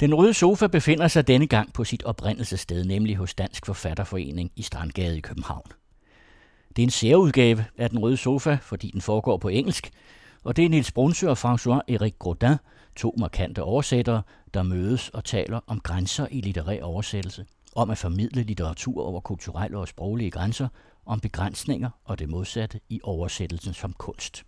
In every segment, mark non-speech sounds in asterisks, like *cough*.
Den røde sofa befinder sig denne gang på sit oprindelsessted, nemlig hos Dansk Forfatterforening i Strandgade i København. Det er en særudgave af Den Røde Sofa, fordi den foregår på engelsk, og det er Niels Brunsø og François-Erik Grodin, to markante oversættere, der mødes og taler om grænser i litterær oversættelse, om at formidle litteratur over kulturelle og sproglige grænser, om begrænsninger og det modsatte i oversættelsen som kunst.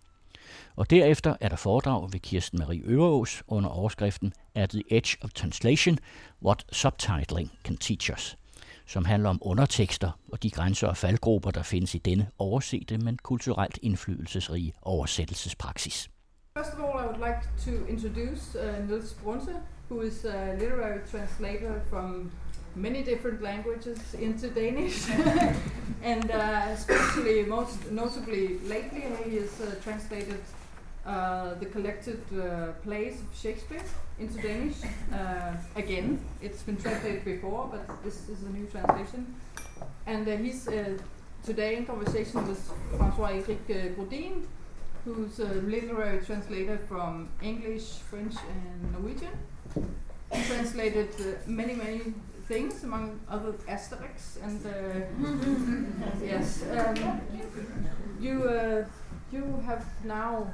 Og derefter er der foredrag ved Kirsten Marie Øverås under overskriften At the Edge of Translation, What Subtitling Can Teach Us, som handler om undertekster og de grænser og faldgrupper, der findes i denne oversete, men kulturelt indflydelsesrige oversættelsespraksis. First of all, I would like to introduce uh, Nils Brunse, who is a literary translator from many different languages into Danish, *laughs* and uh, especially most notably lately, he has uh, translated uh, the collected uh, plays of Shakespeare into Danish uh, again. It's been translated before, but this is a new translation. And uh, he's today in conversation with François-Eric Grodin, who's a literary translator from English, French, and Norwegian. He translated many, many things, among other Asterix, and uh, *laughs* yes, um, you uh, you have now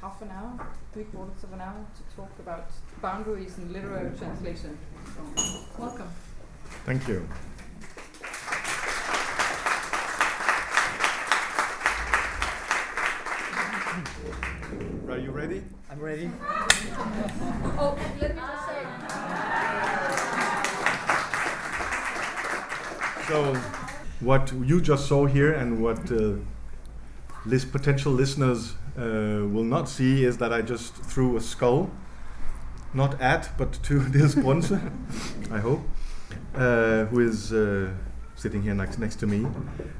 half an hour, three quarters of an hour to talk about boundaries in literary translation. So, welcome. Thank you. Are you ready? I'm ready. oh, let me just say. So, what you just saw here and what uh, list potential listeners uh, will not see is that I just threw a skull, not at, but to *laughs* Niels Brunse, I hope, uh, who is uh, sitting here next, next to me.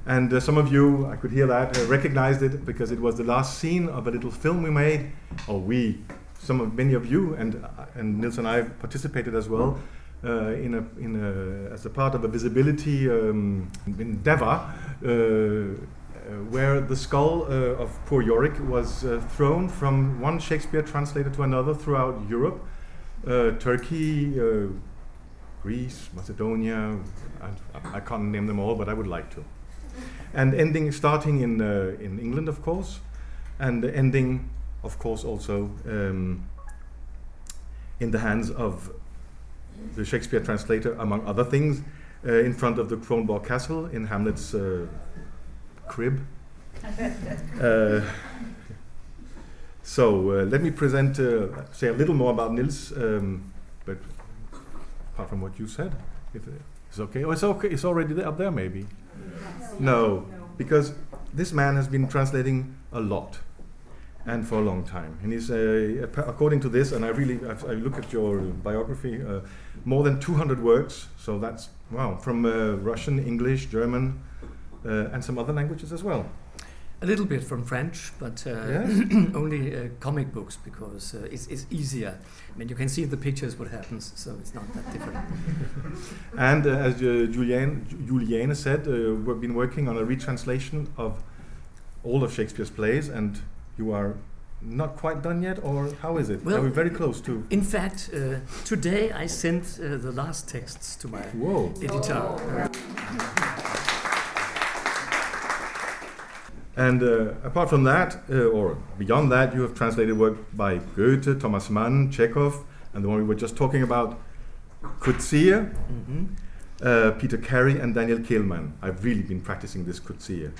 And uh, some of you, I could hear that, uh, recognized it because it was the last scene of a little film we made, or we, some of many of you, and, and Niels and I participated as well. uh, in a, in a, as a part of a visibility um, endeavor uh, uh, where the skull uh, of poor Yorick was uh, thrown from one Shakespeare translator to another throughout Europe, Turkey, Greece, Macedonia. I, I, can't name them all, but I would like to. And ending, starting in in England, of course, and ending, of course, also um, in the hands of the Shakespeare translator, among other things, uh, in front of the Kronborg Castle in Hamlet's uh, crib. *laughs* uh, so uh, let me present, uh, say a little more about Niels, um, but apart from what you said, if it's okay. Oh, it's okay. It's already up there, maybe. No, because this man has been translating a lot and for a long time. And he's, uh, according to this, and I really, I, I look at your biography, uh, more than 200 works. So that's, wow, from uh, Russian, English, German, uh, and some other languages as well. A little bit from French, but uh, yes. *clears throat* only uh, comic books because it's, it's, easier. I mean, you can see in the pictures what happens, so it's not that different. *laughs* and as Juliane, Juliane said, we've been working on a retranslation of all of Shakespeare's plays, and you are not quite done yet, or how is it? Well, are we very close to? In fact, uh, today I sent uh, the last texts to my Whoa. editor. And uh, apart from that, uh, or beyond that, you have translated work by Goethe, Thomas Mann, Chekhov, and the one we were just talking about, Coetzee. Mm -hmm uh, Peter Carey and Daniel Kehlmann. I've really been practicing this Coetzee.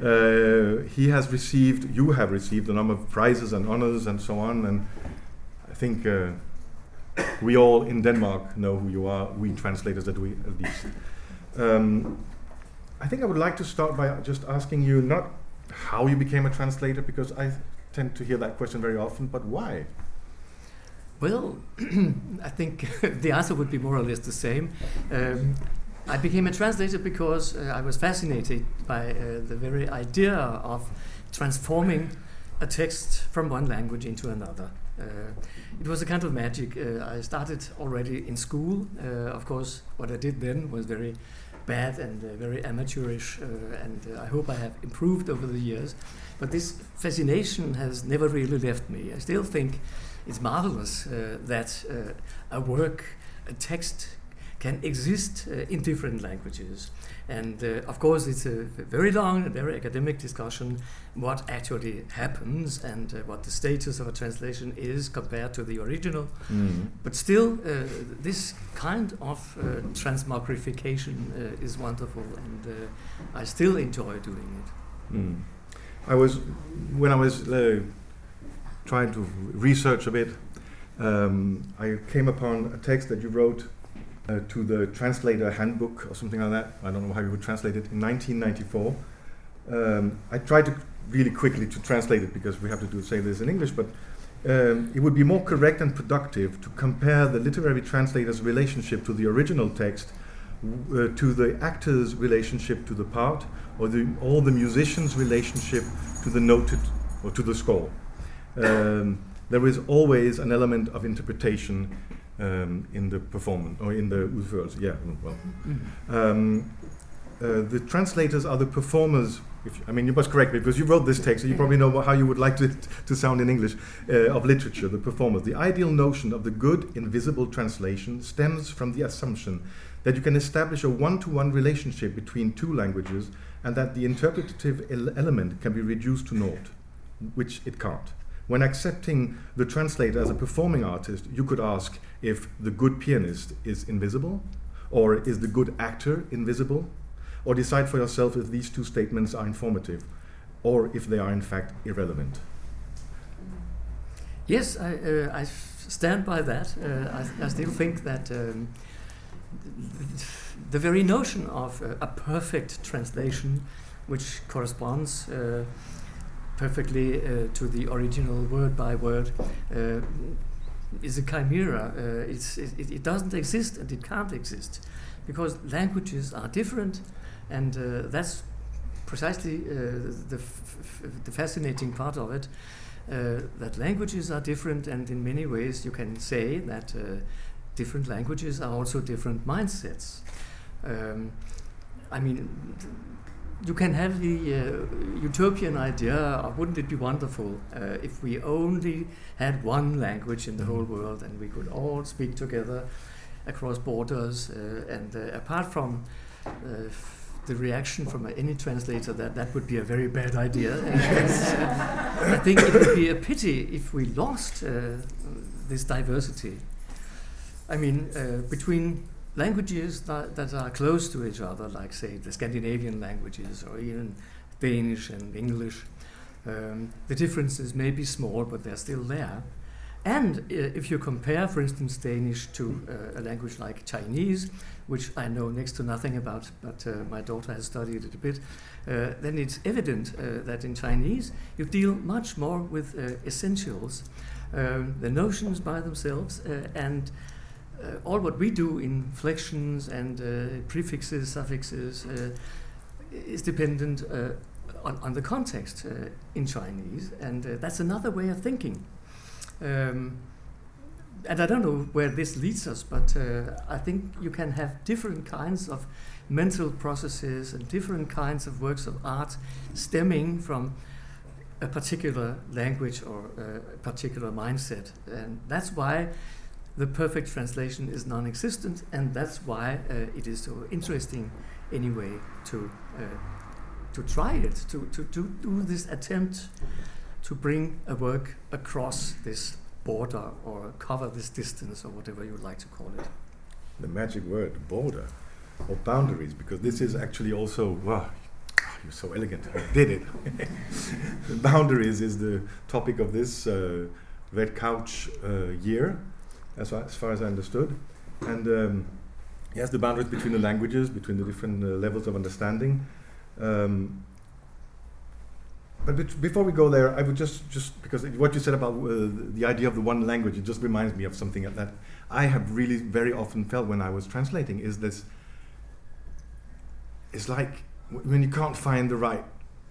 Uh, he has received, you have received a number of prizes and honors and so on, and I think uh, we all in Denmark know who you are, we translators that we at least. Um, I think I would like to start by just asking you not how you became a translator, because I tend to hear that question very often, but why? Well, *clears throat* I think *laughs* the answer would be more or less the same. Um, I became a translator because uh, I was fascinated by uh, the very idea of transforming a text from one language into another. Uh, it was a kind of magic. Uh, I started already in school. Uh, of course, what I did then was very bad and uh, very amateurish, and I hope I have improved over the years. But this fascination has never really left me. I still think it's marvelous uh, that uh, a work a text can exist uh, in different languages. And uh, of course, it's a very long and very academic discussion what actually happens and uh, what the status of a translation is compared to the original. Mm. But still, uh, this kind of uh, transmogrification uh, is wonderful, and uh, I still enjoy doing it. Mm. I was when I was uh, trying to research a bit. Um, I came upon a text that you wrote uh, to the translator handbook or something like that. I don't know how you would translate it in 1994. Um, I tried to really quickly to translate it because we have to do say this in English, but um, it would be more correct and productive to compare the literary translator's relationship to the original text uh, to the actor's relationship to the part, or the, or the musician's relationship to the noted or to the score. Um, there is always an element of interpretation um, in the performance or in the udførelse. Yeah, well, um, uh, the translators are the performers. If, I mean, you must correct me because you wrote this text, so you probably know how you would like it to sound in English uh, of literature. The performers. The ideal notion of the good invisible translation stems from the assumption that you can establish a one-to-one relationship between two languages, and that the interpretative el- element can be reduced to naught, which it can't. When accepting the translator as a performing artist, you could ask if the good pianist is invisible, or is the good actor invisible, or decide for yourself if these two statements are informative, or if they are in fact irrelevant. Yes, I, uh, I stand by that. Uh, I, I, still think that um, the very notion of uh, a perfect translation, which corresponds uh, perfectly uh, to the original word by word, uh, is a chimera. It, it, doesn't exist and it can't exist because languages are different, and that's precisely the, the fascinating part of it. Uh, that languages are different, and in many ways you can say that uh, different languages are also different mindsets. Um, I mean, you can have the uh, utopian idea of wouldn't it be wonderful uh, if we only had one language in the whole world and we could all speak together across borders, uh, and apart from the reaction from any translator that that would be a very bad idea. *laughs* *laughs* I think it would be a pity if we lost uh, this diversity. I mean, uh, between languages that, that, are close to each other, like, say, the Scandinavian languages or even Danish and English, um, the differences may be small, but they're still there. And uh, if you compare, for instance, Danish to uh, a language like Chinese, which I know next to nothing about, but uh, my daughter has studied it a bit, uh, then it's evident uh, that in Chinese you deal much more with uh, essentials, um, the notions by themselves, and Uh, all what we do in flexions and uh, prefixes, suffixes, uh, is dependent on, on, the context in Chinese, and that's another way of thinking. Um, and I don't know where this leads us, but uh, I think you can have different kinds of mental processes and different kinds of works of art stemming from a particular language or a particular mindset. And that's why the perfect translation is non existent, and that's why uh, it is so interesting, anyway, to, uh, to try it, to, to, to do this attempt to bring a work across this border or cover this distance or whatever you would like to call it. The magic word, border or boundaries, because this is actually also, wow, you're so elegant, you did it. *laughs* boundaries is the topic of this uh, Red Couch uh, year, as far, as far, as I understood. And um, yes, the boundaries between the languages, between the different uh, levels of understanding. Um, but before we go there, I would just, just because what you said about uh, the idea of the one language, it just reminds me of something that I have really very often felt when I was translating is this, it's like when you can't find the right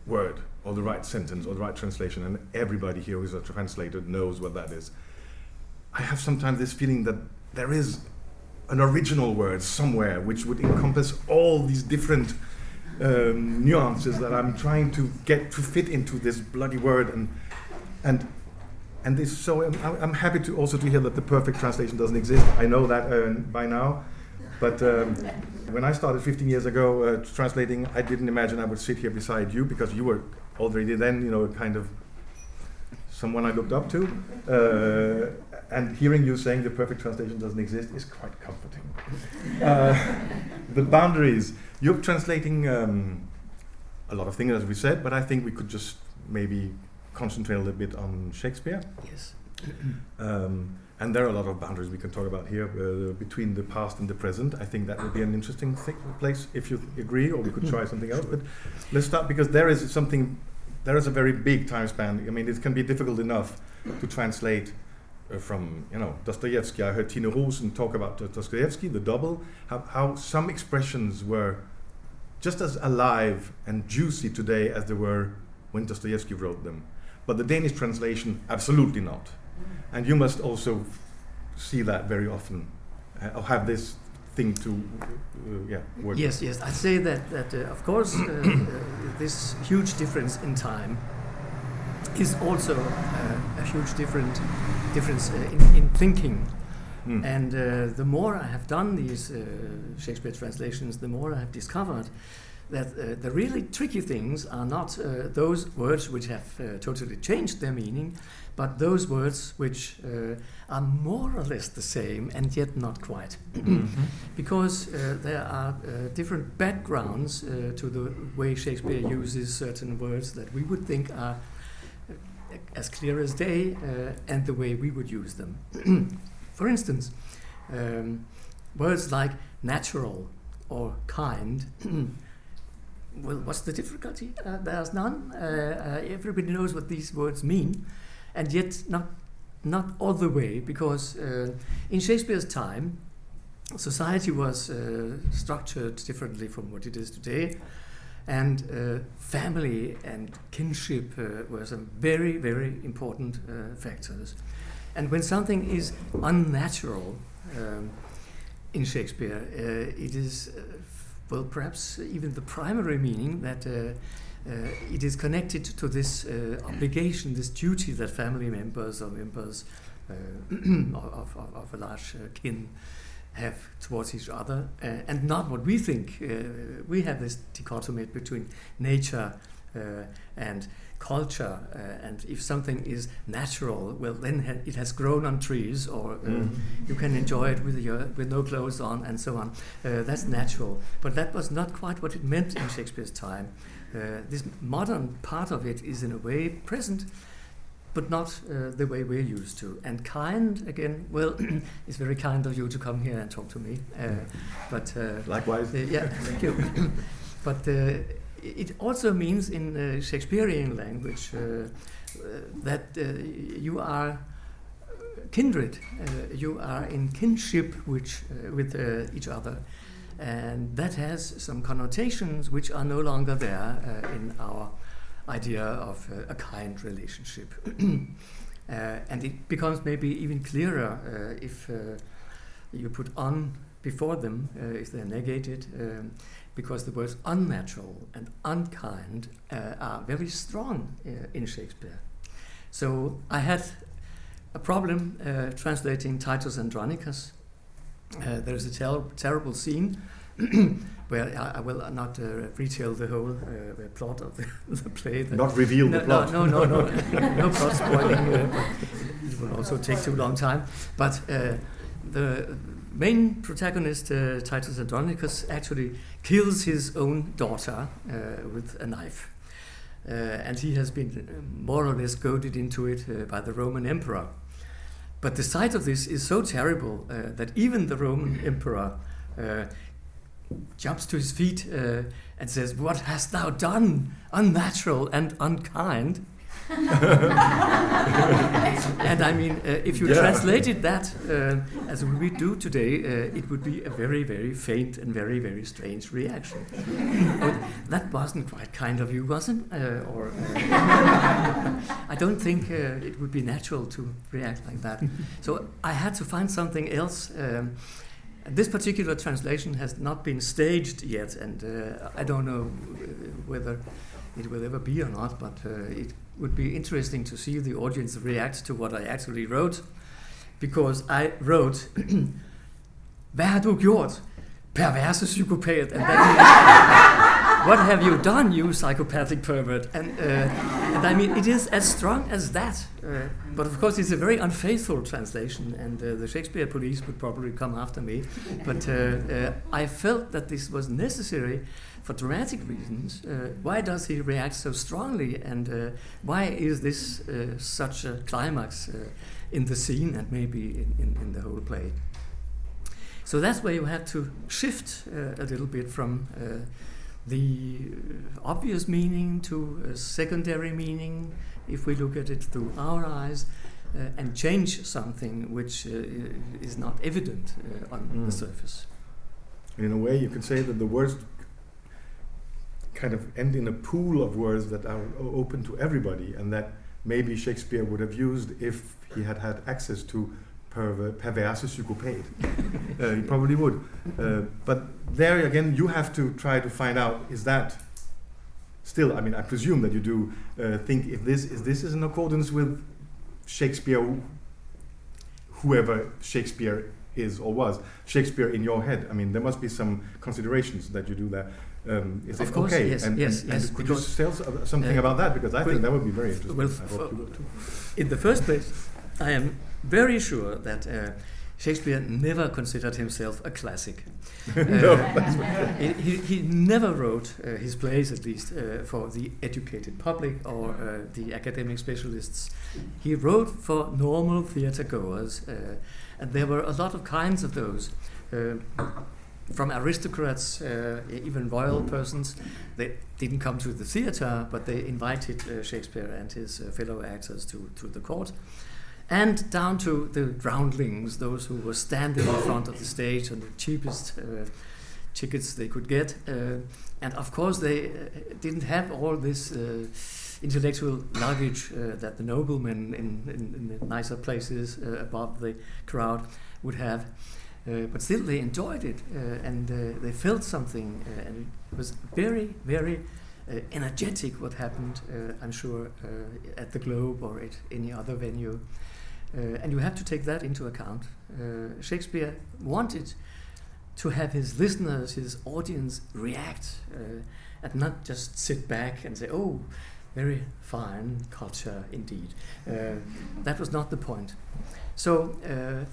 word or the right sentence or the right translation, and everybody here who's a translator knows what that is. I have sometimes this feeling that there is an original word somewhere which would encompass all these different um, nuances that I'm trying to get to fit into this bloody word and and and this, so I'm, I'm happy to also to hear that the perfect translation doesn't exist. I know that uh, by now, but um, when I started 15 years ago uh, translating, I didn't imagine I would sit here beside you because you were already then, you know, kind of someone I looked up to. Uh, and hearing you saying the perfect translation doesn't exist is quite comforting. *laughs* Uh, the boundaries. You're translating um, a lot of things, as we said, but I think we could just maybe concentrate a little bit on Shakespeare. Yes. *clears throat* Um, and there are a lot of boundaries we can talk about here uh, between the past and the present. I think that would be an interesting thi- place if you agree, or we could try something else. But let's start because there is something, there is a very big time span. I mean, it can be difficult enough to translate from, you know, Dostoevsky. I heard Tine Roesen talk about uh, Dostoevsky, the double, how, how some expressions were just as alive and juicy today as they were when Dostoevsky wrote them. But the Danish translation, absolutely not. And you must also see that very often, uh, or have this thing to, uh, yeah, work. Yes, yes. I'd say that, that uh, of course, uh, uh, this huge difference in time is also uh, a huge different difference uh, in, in thinking. Mm. And uh, the more I have done these uh, Shakespeare translations, the more I have discovered that uh, the really tricky things are not uh, those words which have uh, totally changed their meaning, but those words which uh, are more or less the same and yet not quite. *coughs* Mhm. because uh, there are uh, different backgrounds uh, to the way Shakespeare uses certain words that we would think are as clear as day uh, and the way we would use them. *clears throat* For instance, um, words like natural or kind. *clears throat* well, what's the difficulty? Uh, there's none. Uh, uh, everybody knows what these words mean, and yet not not all the way, because uh, in Shakespeare's time, society was uh, structured differently from what it is today, and uh, family and kinship uh, were some very, very important uh, factors. And when something is unnatural um, in Shakespeare, uh, it is, uh, well, perhaps even the primary meaning that. Uh, it is connected to this obligation, this duty that family members or members *clears throat* of, of, of a large kin have towards each other, uh, and not what we think. Uh, we have this dichotomy between nature uh, and culture, uh, and if something is natural, well, then ha- it has grown on trees, or uh, Mhm. you can enjoy it with your with no clothes on, and so on. Uh, that's natural, but that was not quite what it meant in Shakespeare's time. Uh, this modern part of it is in a way present, but not uh, the way we're used to. And kind, again, well, *clears throat* it's very kind of you to come here and talk to me. Uh, but uh, Likewise. uh, yeah, thank you. *laughs* but uh, it also means in uh, Shakespearean language uh, uh, that uh, you are kindred, uh, you are in kinship which, uh, with uh, each other. And that has some connotations which are no longer there uh, in our idea of a kind relationship. *clears throat* uh, and it becomes maybe even clearer uh, if uh, you put on before them, if they're negated, um, because the words unnatural and unkind are very strong in Shakespeare. So I had a problem translating Titus Andronicus. Uh, there is a ter- terrible scene *clears throat* where I, I will not uh, retell the whole uh, plot of the, *laughs* the play. The Not reveal no, the plot. No, no, no, no, *laughs* *laughs* no plot spoiling. Uh, it will also take too long time. But uh, the main protagonist, uh, Titus Andronicus, actually kills his own daughter uh, with a knife. Uh, and he has been more or less goaded into it uh, by the Roman emperor. But the sight of this is so terrible uh, that even the Roman emperor uh, jumps to his feet uh, and says, What hast thou done? Unnatural and unkind. *laughs* and I mean, uh, if you Yeah. translated that uh, as we do today, uh, it would be a very, very faint and very, very strange reaction. oh, that wasn't quite kind of you, was it? Uh, or uh, *laughs* I don't think uh, it would be natural to react like that. so I had to find something else. Um, this particular translation has not been staged yet, and uh, I don't know whether it will ever be or not, but uh, it would be interesting to see the audience react to what I actually wrote, because I wrote, *clears throat* Hvad har du gjort? Perverse psykopat. And *laughs* what have you done, you psychopathic pervert? And, uh, and I mean, it is as strong as that. Uh, but of course, it's a very unfaithful translation, and uh, the Shakespeare police would probably come after me. But uh, uh, I felt that this was necessary for dramatic reasons. Uh, why does he react so strongly, and why is this such a climax in the scene and maybe in, in, in, the whole play? So that's where you have to shift uh, a little bit from uh, the obvious meaning to a secondary meaning, if we look at it through our eyes. Uh, and change something which uh, is not evident uh, on mm. the surface. In a way, you could say that the words kind of end in a pool of words that are open to everybody, and that maybe Shakespeare would have used if he had had access to perverse psychopath. *laughs* uh, you probably would. Uh, but there again, you have to try to find out is that still, I mean, I presume that you do uh, think if this is this is in accordance with Shakespeare, whoever Shakespeare is or was, Shakespeare in your head. I mean, there must be some considerations that you do there. Um, is of it course, okay? Yes, and, yes, and, yes. Could you tell something uh, about that? Because I think that would be very interesting. Well, in the first place, I am very sure that uh, Shakespeare never considered himself a classic. *laughs* no, uh, he, he never wrote uh, his plays, at least, uh, for the educated public or uh, the academic specialists. He wrote for normal theatre goers, uh, and there were a lot of kinds of those from aristocrats, uh, even royal persons. They didn't come to the theater, but they invited uh, Shakespeare and his uh, fellow actors to, to the court. And down to the groundlings, those who were standing in front of the stage on the cheapest uh, tickets they could get. Uh, and of course, they uh, didn't have all this intellectual luggage that the noblemen in, in, in the nicer places above the crowd would have. Uh, but still they enjoyed it uh, and uh, they felt something and it was very very energetic what happened I'm sure at the Globe or at any other venue and you have to take that into account Shakespeare wanted to have his listeners, his audience react uh, and not just sit back and say, oh, very fine culture indeed. Uh, that was not the point. So, uh,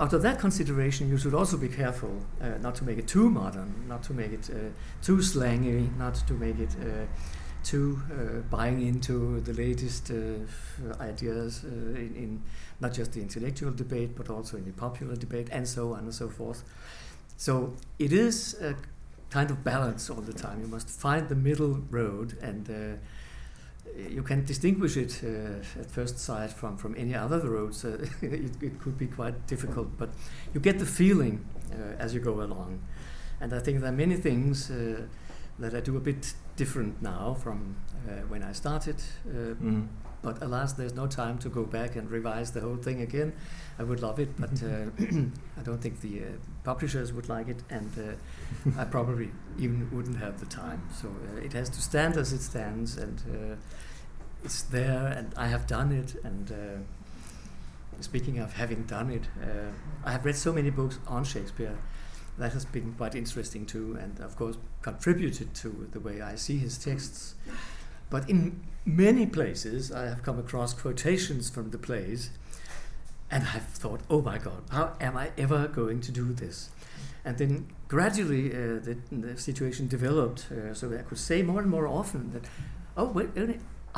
out of that consideration, you should also be careful uh, not to make it too modern, not to make it uh, too slangy, not to make it uh, too uh, buying into the latest uh, ideas uh, in, in, not just the intellectual debate, but also in the popular debate, and so on and so forth. So it is a kind of balance all the time. You must find the middle road and you can distinguish it uh, at first sight from, from any other roads. Uh, *laughs* it, it, could be quite difficult, but you get the feeling uh, as you go along. And I think there are many things uh, that I do a bit different now from uh, when I started. Mm. But alas, there's no time to go back and revise the whole thing again. I would love it, but *clears throat* I don't think the publishers would like it, and I probably even wouldn't have the time. So it has to stand as it stands, and it's there and I have done it. And uh, speaking of having done it, uh, I have read so many books on Shakespeare. That has been quite interesting too, and of course contributed to the way I see his texts. But in many places, I have come across quotations from the plays, and I've thought, "Oh my God, how am I ever going to do this?" And then gradually, uh, the, the, situation developed, uh, so I could say more and more often that, "Oh wait,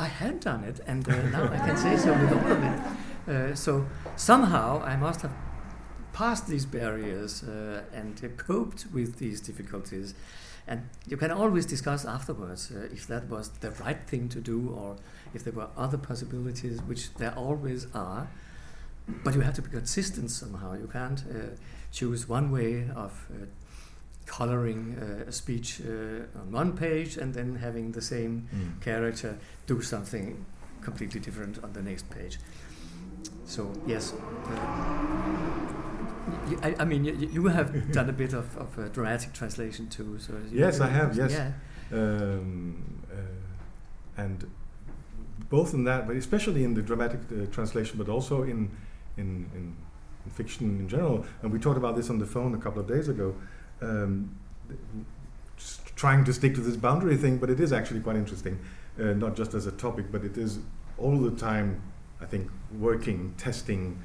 I had done it, and uh, now I can say so with all of it. Uh, so somehow I must have passed these barriers uh, and coped with these difficulties. And you can always discuss afterwards uh, if that was the right thing to do or if there were other possibilities, which there always are. But you have to be consistent somehow. You can't uh, choose one way of uh, coloring uh, a speech uh, on one page and then having the same mm. character do something completely different on the next page. So yes, uh, I, I, mean you, you, have *laughs* done a bit of, of a dramatic translation too. So yes, I have. Yes. Yeah. Um, uh, and both in that, but especially in the dramatic uh, translation, but also in, in, in in fiction in general. And we talked about this on the phone a couple of days ago. Um, trying to stick to this boundary thing, but it is actually quite interesting, uh, not just as a topic, but it is all the time, I think, working, testing,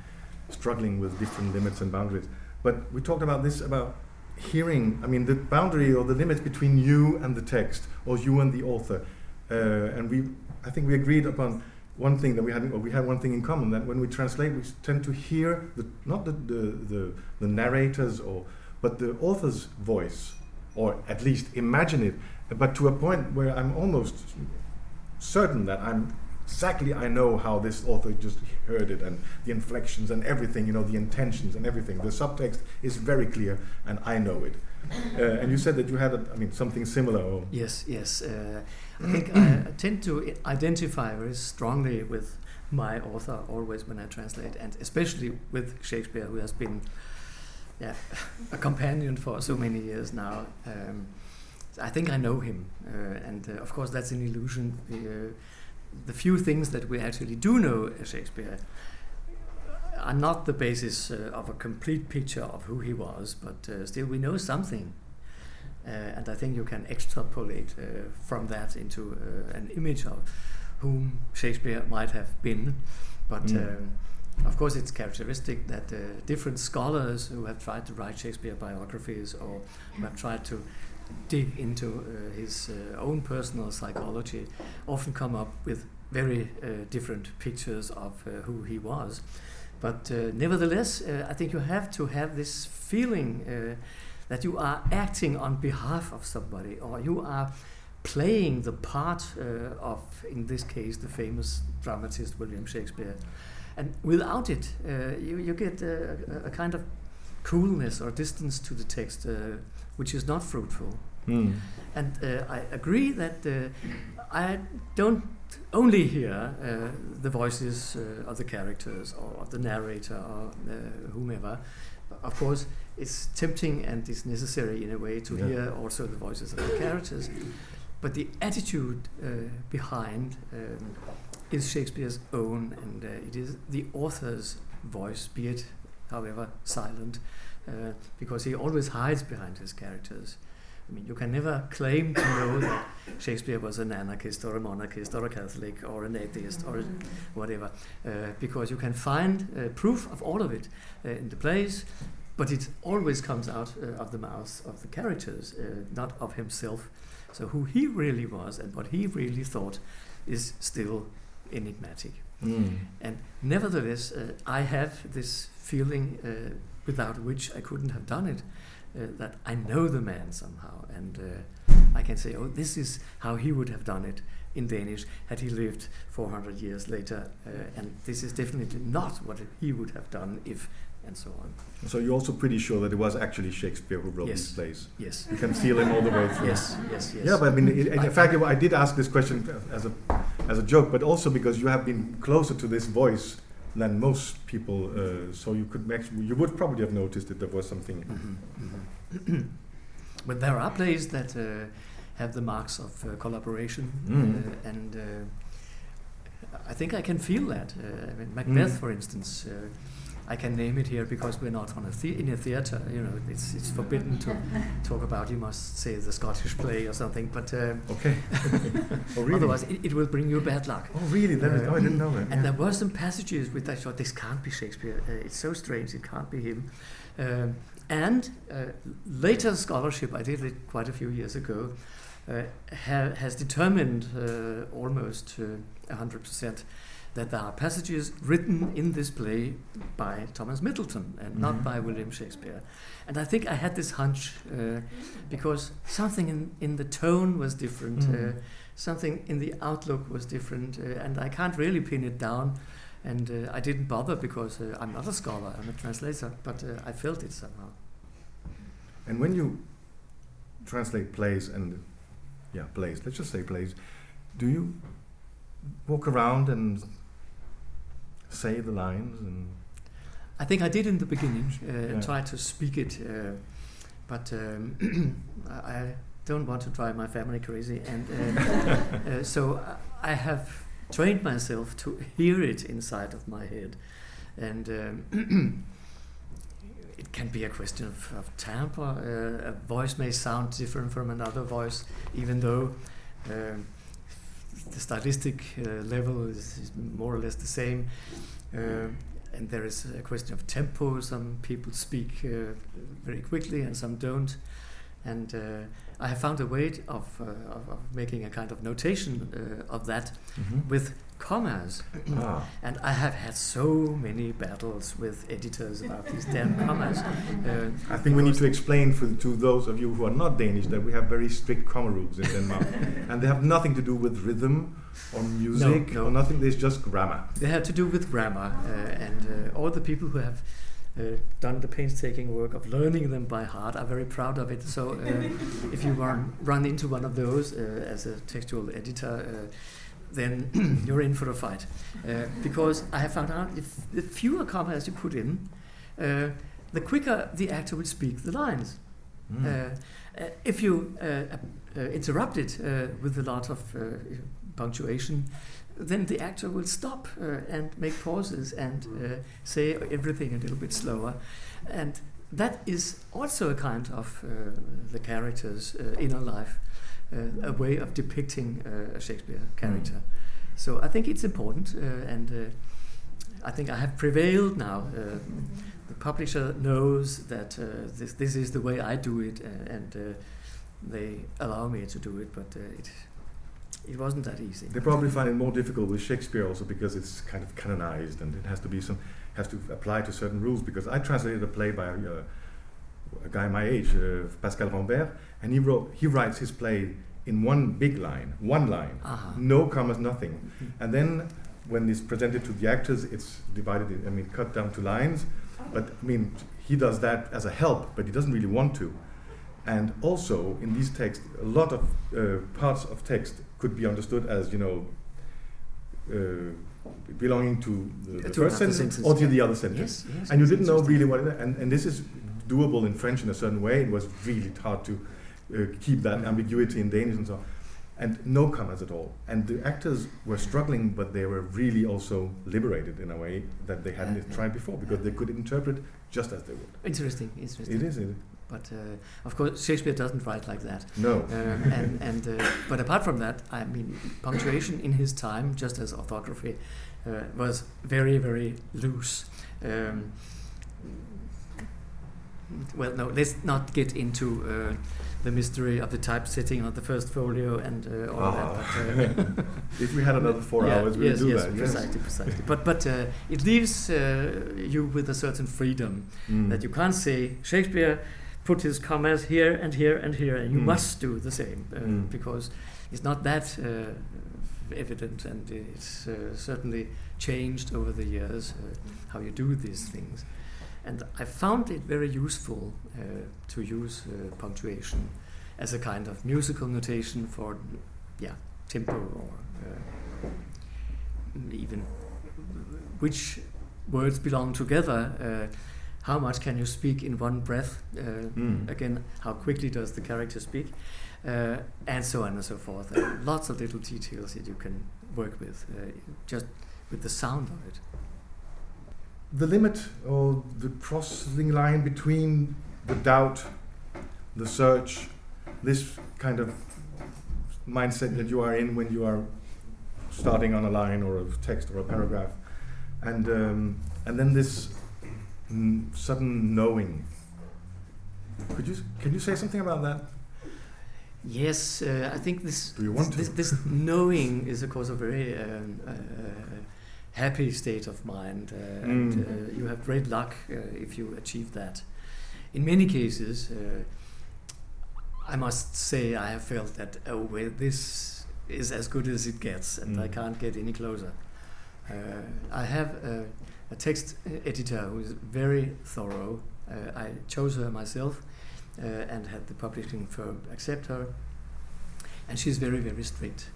struggling with different limits and boundaries. But we talked about this about hearing, I mean, the boundary or the limits between you and the text, or you and the author. Uh, and we, I think we agreed upon one thing that we had, or we had one thing in common that when we translate, we tend to hear the, not the, the, the, the narrators or, but the author's voice, or at least imagine it, but to a point where I'm almost certain that I'm exactly I know how this author just heard it and the inflections and everything, you know, the intentions and everything. The subtext is very clear and I know it. Uh, and you said that you had, a, I mean, something similar. Or yes, yes. Uh, I think *clears throat* I tend to identify very strongly with my author always when I translate, and especially with Shakespeare, who has been yeah, a companion for so many years now. Um, I think I know him, uh, and uh, of course that's an illusion. Uh, the few things that we actually do know Shakespeare are not the basis uh, of a complete picture of who he was, but uh, still we know something. Uh, and I think you can extrapolate uh, from that into uh, an image of whom Shakespeare might have been. But mm. Um, of course, it's characteristic that uh, different scholars who have tried to write Shakespeare biographies or who have tried to dig into his own personal psychology often come up with very different pictures of who he was. But uh, nevertheless, uh, I think you have to have this feeling uh, that you are acting on behalf of somebody, or you are playing the part uh, of, in this case, the famous dramatist William Shakespeare. And without it, uh, you, you get a, a, kind of coolness or distance to the text, uh, which is not fruitful. Mm. And I agree that I don't only hear uh, the voices uh, of the characters or of the narrator or uh, whomever. Of course, it's tempting and it's necessary in a way to yeah. hear also the voices of the characters. But the attitude uh, behind um, is Shakespeare's own, and uh, it is the author's voice, be it, however, silent, uh, because he always hides behind his characters. I mean, you can never claim to know that Shakespeare was an anarchist or a monarchist or a Catholic or an atheist or whatever, uh, because you can find uh, proof of all of it uh, in the plays, but it always comes out uh, of the mouths of the characters, uh, not of himself. So, who he really was and what he really thought is still enigmatic. Mm. And nevertheless, uh, I have this feeling without which I couldn't have done it uh, that I know the man somehow, and uh, I can say, oh, this is how he would have done it in Danish had he lived 400 years later, uh, and this is definitely not what he would have done if, and so on. So you're also pretty sure that it was actually Shakespeare who wrote yes. these plays. Yes, you can feel him all the way through. Yes, yes, yes. Yeah, but I mean, in, in fact, I did ask this question as a as a joke, but also because you have been closer to this voice than most people. Uh, so you could actually, you would probably have noticed that there was something. Mm-hmm, mm-hmm. *clears throat* but there are plays that uh, have the marks of uh, collaboration, mm. and uh, I think I can feel that. Uh, I mean, Macbeth, mm. for instance uh, I can name it here because we're not on a the- in a theater. You know, it's it's forbidden to *laughs* talk about. You must say the Scottish play or something. But uh, okay, *laughs* oh, really? otherwise it, it, will bring you bad luck. Oh, really? That uh, is, oh, I didn't know that. And yeah. there were some passages which I thought this can't be Shakespeare. Uh, it's so strange. It can't be him. Um, and uh, later scholarship, I did it quite a few years ago, uh, ha- has determined uh, almost hundred percent that there are passages written in this play by Thomas Middleton and mm-hmm. not by William Shakespeare. And I think I had this hunch uh, because something in, in the tone was different, mm. uh, something in the outlook was different, uh, and I can't really pin it down. And uh, I didn't bother because uh, I'm not a scholar, I'm a translator, but uh, I felt it somehow. And when you translate plays and, yeah, plays, let's just say plays, do you walk around and say the lines and I think I did in the beginning uh, yeah. try to speak it uh, but um, *clears throat* I don't want to drive my family crazy, and uh, *laughs* uh, so I have trained myself to hear it inside of my head, and. Um, *clears throat* it can be a question of, of temper. Uh, a voice may sound different from another voice, even though um, the stylistic uh, level is, is, more or less the same. Uh, and there is a question of tempo. Some people speak uh, very quickly and some don't. And I have found a way of, uh, of, of, making a kind of notation uh, of that mm-hmm. with commas. Ah. And I have had so many battles with editors about these damn *laughs* commas. Uh, I think we need to explain for, to those of you who are not Danish that we have very strict comma rules in Denmark. *laughs* and they have nothing to do with rhythm or music no, no. or nothing, there's just grammar. They have to do with grammar. Uh, and uh, all the people who have uh, done the painstaking work of learning them by heart. I'm very proud of it. So uh, *laughs* if you run, run into one of those uh, as a textual editor, uh, then *clears throat* you're in for a fight. Uh, because I have found out if the fewer commas you put in, uh, the quicker the actor will speak the lines. Mm. if you interrupt it with a lot of punctuation, then the actor will stop uh, and make pauses and uh, say everything a little bit slower. And that is also a kind of uh, the character's uh, inner life, uh, a way of depicting uh, a Shakespeare character. Mm. So I think it's important, and I think I have prevailed now. the publisher knows that this, this is the way I do it, and they allow me to do it, but it it wasn't that easy. They probably find it more difficult with Shakespeare also because it's kind of canonized and it has to be some has to apply to certain rules. Because I translated a play by a, a guy my age, uh, Pascal Rambert, and he wrote he writes his play in one big line, one line, uh-huh. no commas, nothing, mm-hmm. and then when it's presented to the actors, it's divided. In, I mean, cut down to lines. But I mean, he does that as a help, but he doesn't really want to. And also in these texts, a lot of uh, parts of text could be understood as you know uh, belonging to the, the to first sentence, or to the other sentence, yes, yes, and you didn't know really what. It, and and this is doable in French in a certain way. It was really hard to uh, keep that mm-hmm. ambiguity in Danish and so. on. And no commas at all. And the actors were struggling, but they were really also liberated in a way that they hadn't tried before because they could interpret just as they would. Interesting, interesting. It is. It is. But uh, of course, Shakespeare doesn't write like that. No. Um, and and uh, but apart from that, I mean, punctuation in his time, just as orthography, uh, was very very loose. Um, well, no, let's not get into uh, the mystery of the typesetting on the first folio and uh, all that. But, uh, *laughs* if we had another four yeah, hours, we'd yes, do yes, that. Precisely, yes, precisely. But but uh, it leaves uh, you with a certain freedom mm. that you can't say Shakespeare put his commas here and here and here, and you mm. must do the same uh, mm. because it's not that uh, evident, and it's uh, certainly changed over the years uh, how you do these things. And I found it very useful uh, to use uh, punctuation as a kind of musical notation for, yeah, tempo or even which words belong together how much can you speak in one breath? Uh, mm. Again, how quickly does the character speak? Uh, and so on and so forth. Uh, lots of little details that you can work with, uh, just with the sound of it. The limit or the crossing line between the doubt, the search, this kind of mindset that you are in when you are starting on a line or a text or a paragraph, and um, and then this sudden knowing. Could you can you say something about that? Yes, uh, I think this this, this, this, *laughs* knowing is of course a very um, uh, happy state of mind, uh, mm. and uh, you have great luck uh, if you achieve that. In many cases, uh, I must say I have felt that oh well this is as good as it gets, and mm. I can't get any closer. I have a text editor who is very thorough. Uh, I chose her myself uh, and had the publishing firm accept her. And she's very, very strict.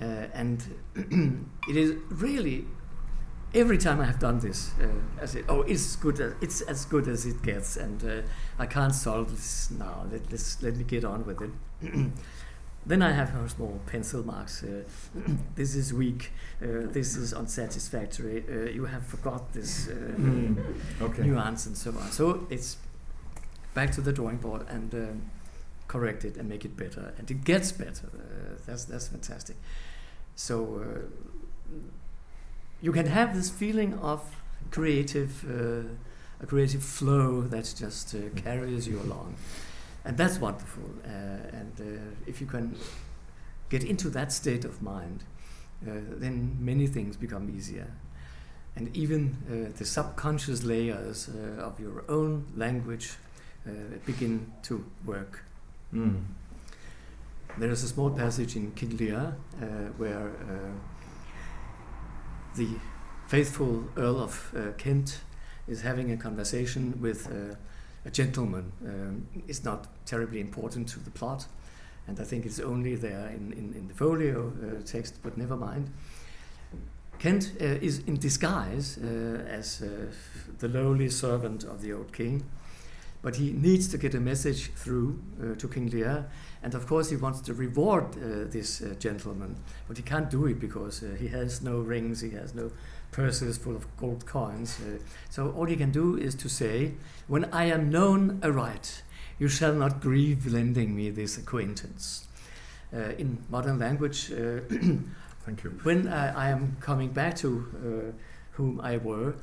Uh, and *clears throat* it is really every time I have done this, uh, I said, "Oh, it's good. As, it's as good as it gets, and uh, I can't solve this now. Let, let's let me get on with it." *clears throat* then I have her small pencil marks. Uh, *clears throat* this is weak. Uh, this is unsatisfactory. Uh, you have forgot this uh, Mm, okay. nuance and so on. So it's back to the drawing board and um, correct it and make it better, and it gets better. Uh, that's that's fantastic. So uh, you can have this feeling of creative, uh, a creative flow that just uh, carries you along, and that's wonderful. Uh, and uh, if you can get into that state of mind, uh, then many things become easier and even uh, the subconscious layers uh, of your own language uh, begin to work. Mm. There is a small passage in King Lear uh, where uh, the faithful Earl of uh, Kent is having a conversation with uh, a gentleman. Um, it's not terribly important to the plot, and I think it's only there in, in, in the folio uh, text, but never mind. Kent uh, is in disguise uh, as uh, the lowly servant of the old king, but he needs to get a message through uh, to King Lear, and of course he wants to reward uh, this gentleman, but he can't do it because he has no rings, he has no purses full of gold coins. Uh, so all you can do is to say, "When I am known aright, you shall not grieve lending me this acquaintance." Uh, in modern language. Uh, *coughs* Thank you. when I, I am coming back to uh, whom I were,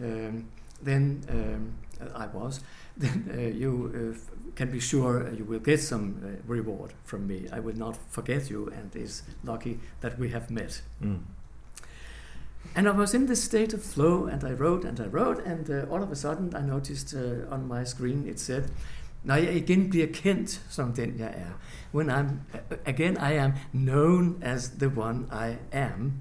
um, then um, I was, *laughs* then uh, you uh, can be sure you will get some uh, reward from me. I will not forget you, and it's lucky that we have met. Mm. And I was in this state of flow, and I wrote and I wrote, and uh, all of a sudden I noticed uh, on my screen it said, Når jeg igen bliver kendt som den jeg er. When I'm, uh, again I am known as the one I am.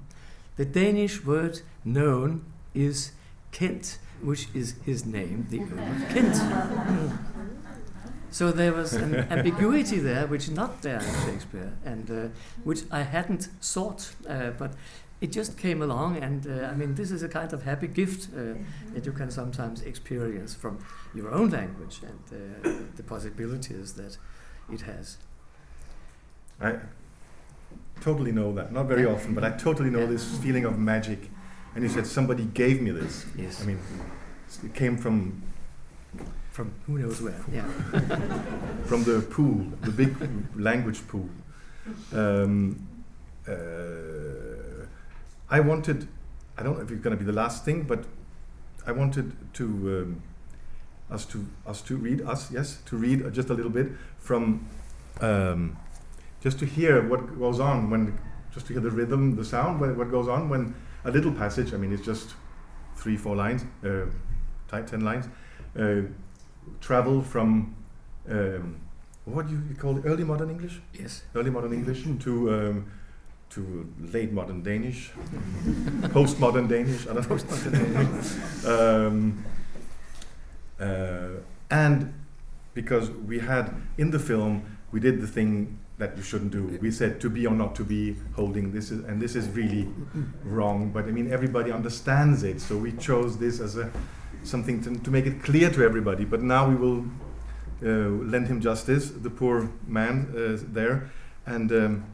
The Danish word known is Kent, which is his name, the *laughs* Earl of Kent. So there was an *laughs* ambiguity there, which not there in Shakespeare, and uh, which I hadn't sought, uh, but it just came along. And uh, I mean, this is a kind of happy gift uh, that you can sometimes experience from your own language and uh, the possibilities that it has. I totally know that. Not very often, but I totally know Yeah. this feeling of magic. And you said somebody gave me this. Yes, I mean, it came from from who knows where. Yeah. *laughs* from the pool, the big language pool. Um, uh, I wanted, I don't know if it's going to be the last thing, but I wanted to um, us to us to read us yes to read just a little bit from um, just to hear what goes on when just to hear the rhythm, the sound, what, what goes on when a little passage. I mean, it's just three, four lines, uh, ten lines. Uh, travel from um, what do you call it? Early modern English, Yes. early modern English to um, to late modern Danish, postmodern Danish. I don't know. um, uh, and because we had in the film, we did the thing that you shouldn't do. We said to be or not to be holding this, is, and this is really wrong. But I mean, everybody understands it, so we chose this as a something to, to make it clear to everybody. But now we will uh, lend him justice, the poor man uh, there, and um,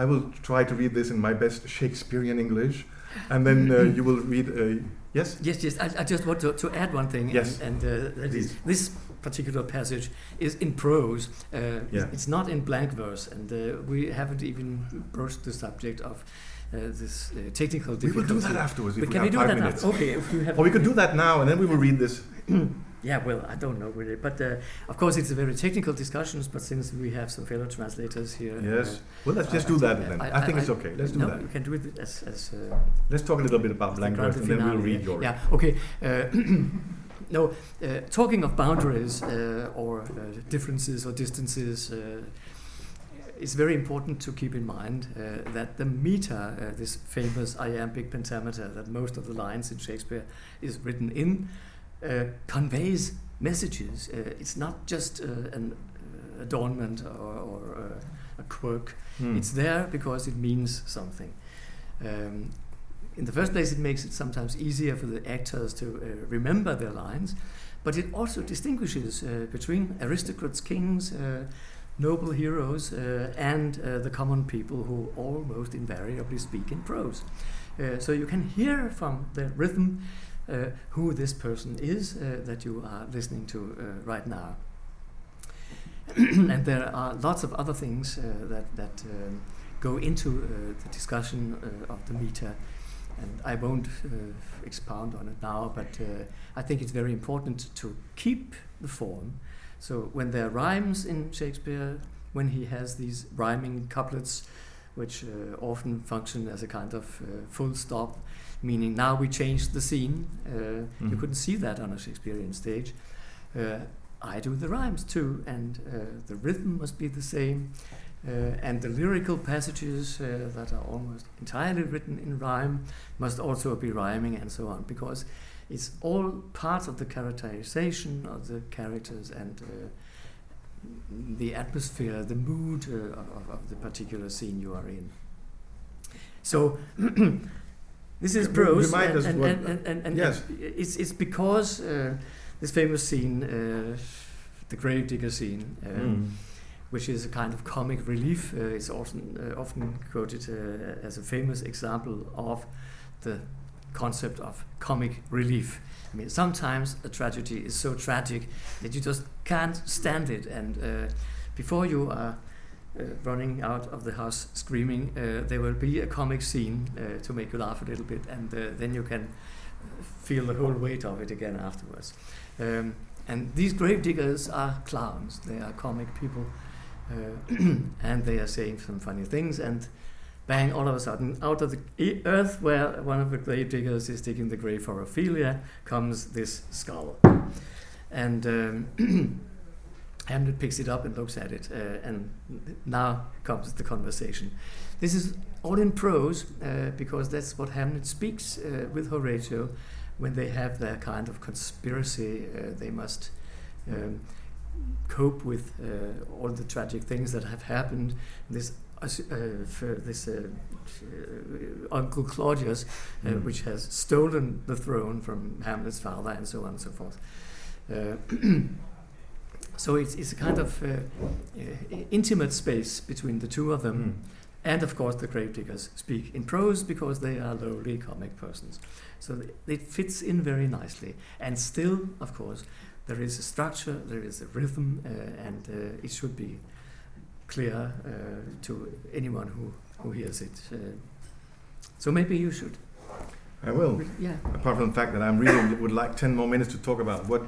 I will try to read this in my best Shakespearean English, and then uh, you will read. Uh, yes. Yes, yes. I, I just want to, to add one thing. Yes. And, and uh, that is Please. this particular passage is in prose. Uh, Yeah. It's not in blank verse, and uh, we haven't even broached the subject of uh, this uh, technical We will difficulty. do that afterwards if But we can we do that minutes. after? Okay, if you have. Or we could do that now, and then we will read this. *clears throat* Yeah, well, I don't know really, but uh, of course it's a very technical discussions. But since we have some fellow translators here, Yes. Well, let's just I do that that- then. I- I, think I- it's okay. Let's do no, that. you can do it as as. Uh, Let's talk a little bit about language, and then we'll read your. Yeah, okay. Uh, *clears throat* no, uh, talking of boundaries uh, or uh, differences or distances, uh, it's very important to keep in mind uh, that the meter, uh, this famous iambic pentameter that most of the lines in Shakespeare is written in, uh, conveys messages. Uh, it's not just uh, an uh, adornment or, or uh, a quirk. Hmm. It's there because it means something. Um, in the first place, it makes it sometimes easier for the actors to uh, remember their lines, but it also distinguishes uh, between aristocrats, kings, uh, noble heroes, uh, and uh, the common people who almost invariably speak in prose. Uh, so you can hear from the rhythm who this person is that you are listening to right now. *clears throat* and there are lots of other things that, that um, go into the discussion of the meter and I won't uh, expound on it now, but uh, I think it's very important to keep the form. So when there are rhymes in Shakespeare, when he has these rhyming couplets, which uh, often function as a kind of uh, full stop, meaning now we changed the scene. Uh, mm-hmm. You couldn't see that on a Shakespearean stage. Uh, I do the rhymes too, and the rhythm must be the same. Uh, and the lyrical passages uh, that are almost entirely written in rhyme must also be rhyming and so on because it's all part of the characterization of the characters and uh, the atmosphere, the mood uh, of, of, the particular scene you are in. So *clears throat* this is prose, and, and, and, and, and, yes. it's, it's because uh, this famous scene, uh, the gravedigger scene, mm which is a kind of comic relief. Uh, it's often uh, often quoted uh, as a famous example of the concept of comic relief. I mean, sometimes a tragedy is so tragic that you just can't stand it, and uh, before you are uh, running out of the house screaming, uh, there will be a comic scene to make you laugh a little bit, and then you can feel the whole weight of it again afterwards. Um, and these grave diggers are clowns; they are comic people uh, *clears throat* and they are saying some funny things, and bang, all of a sudden, out of the earth where one of the grave diggers is digging the grave for Ophelia, comes this skull. And um, *clears throat* Hamlet picks it up and looks at it, uh, and now comes the conversation. This is all in prose uh, because that's what Hamlet speaks uh, with Horatio when they have their kind of conspiracy. Uh, they must um, cope with uh, all the tragic things that have happened. This uh, this uh, uh, Uncle Claudius, mm. which has stolen the throne from Hamlet's father, and so on and so forth. *clears throat* so it's, it's a kind of intimate space between the two of them. Mm. And of course, the gravediggers speak in prose because they are lowly comic persons. So it fits in very nicely. And still, of course, there is a structure, there is a rhythm, uh, and uh, it should be clear uh, to anyone who, who hears it. so maybe you should. I will. Yeah. Apart from the fact that I'm really would like 10 more minutes to talk about what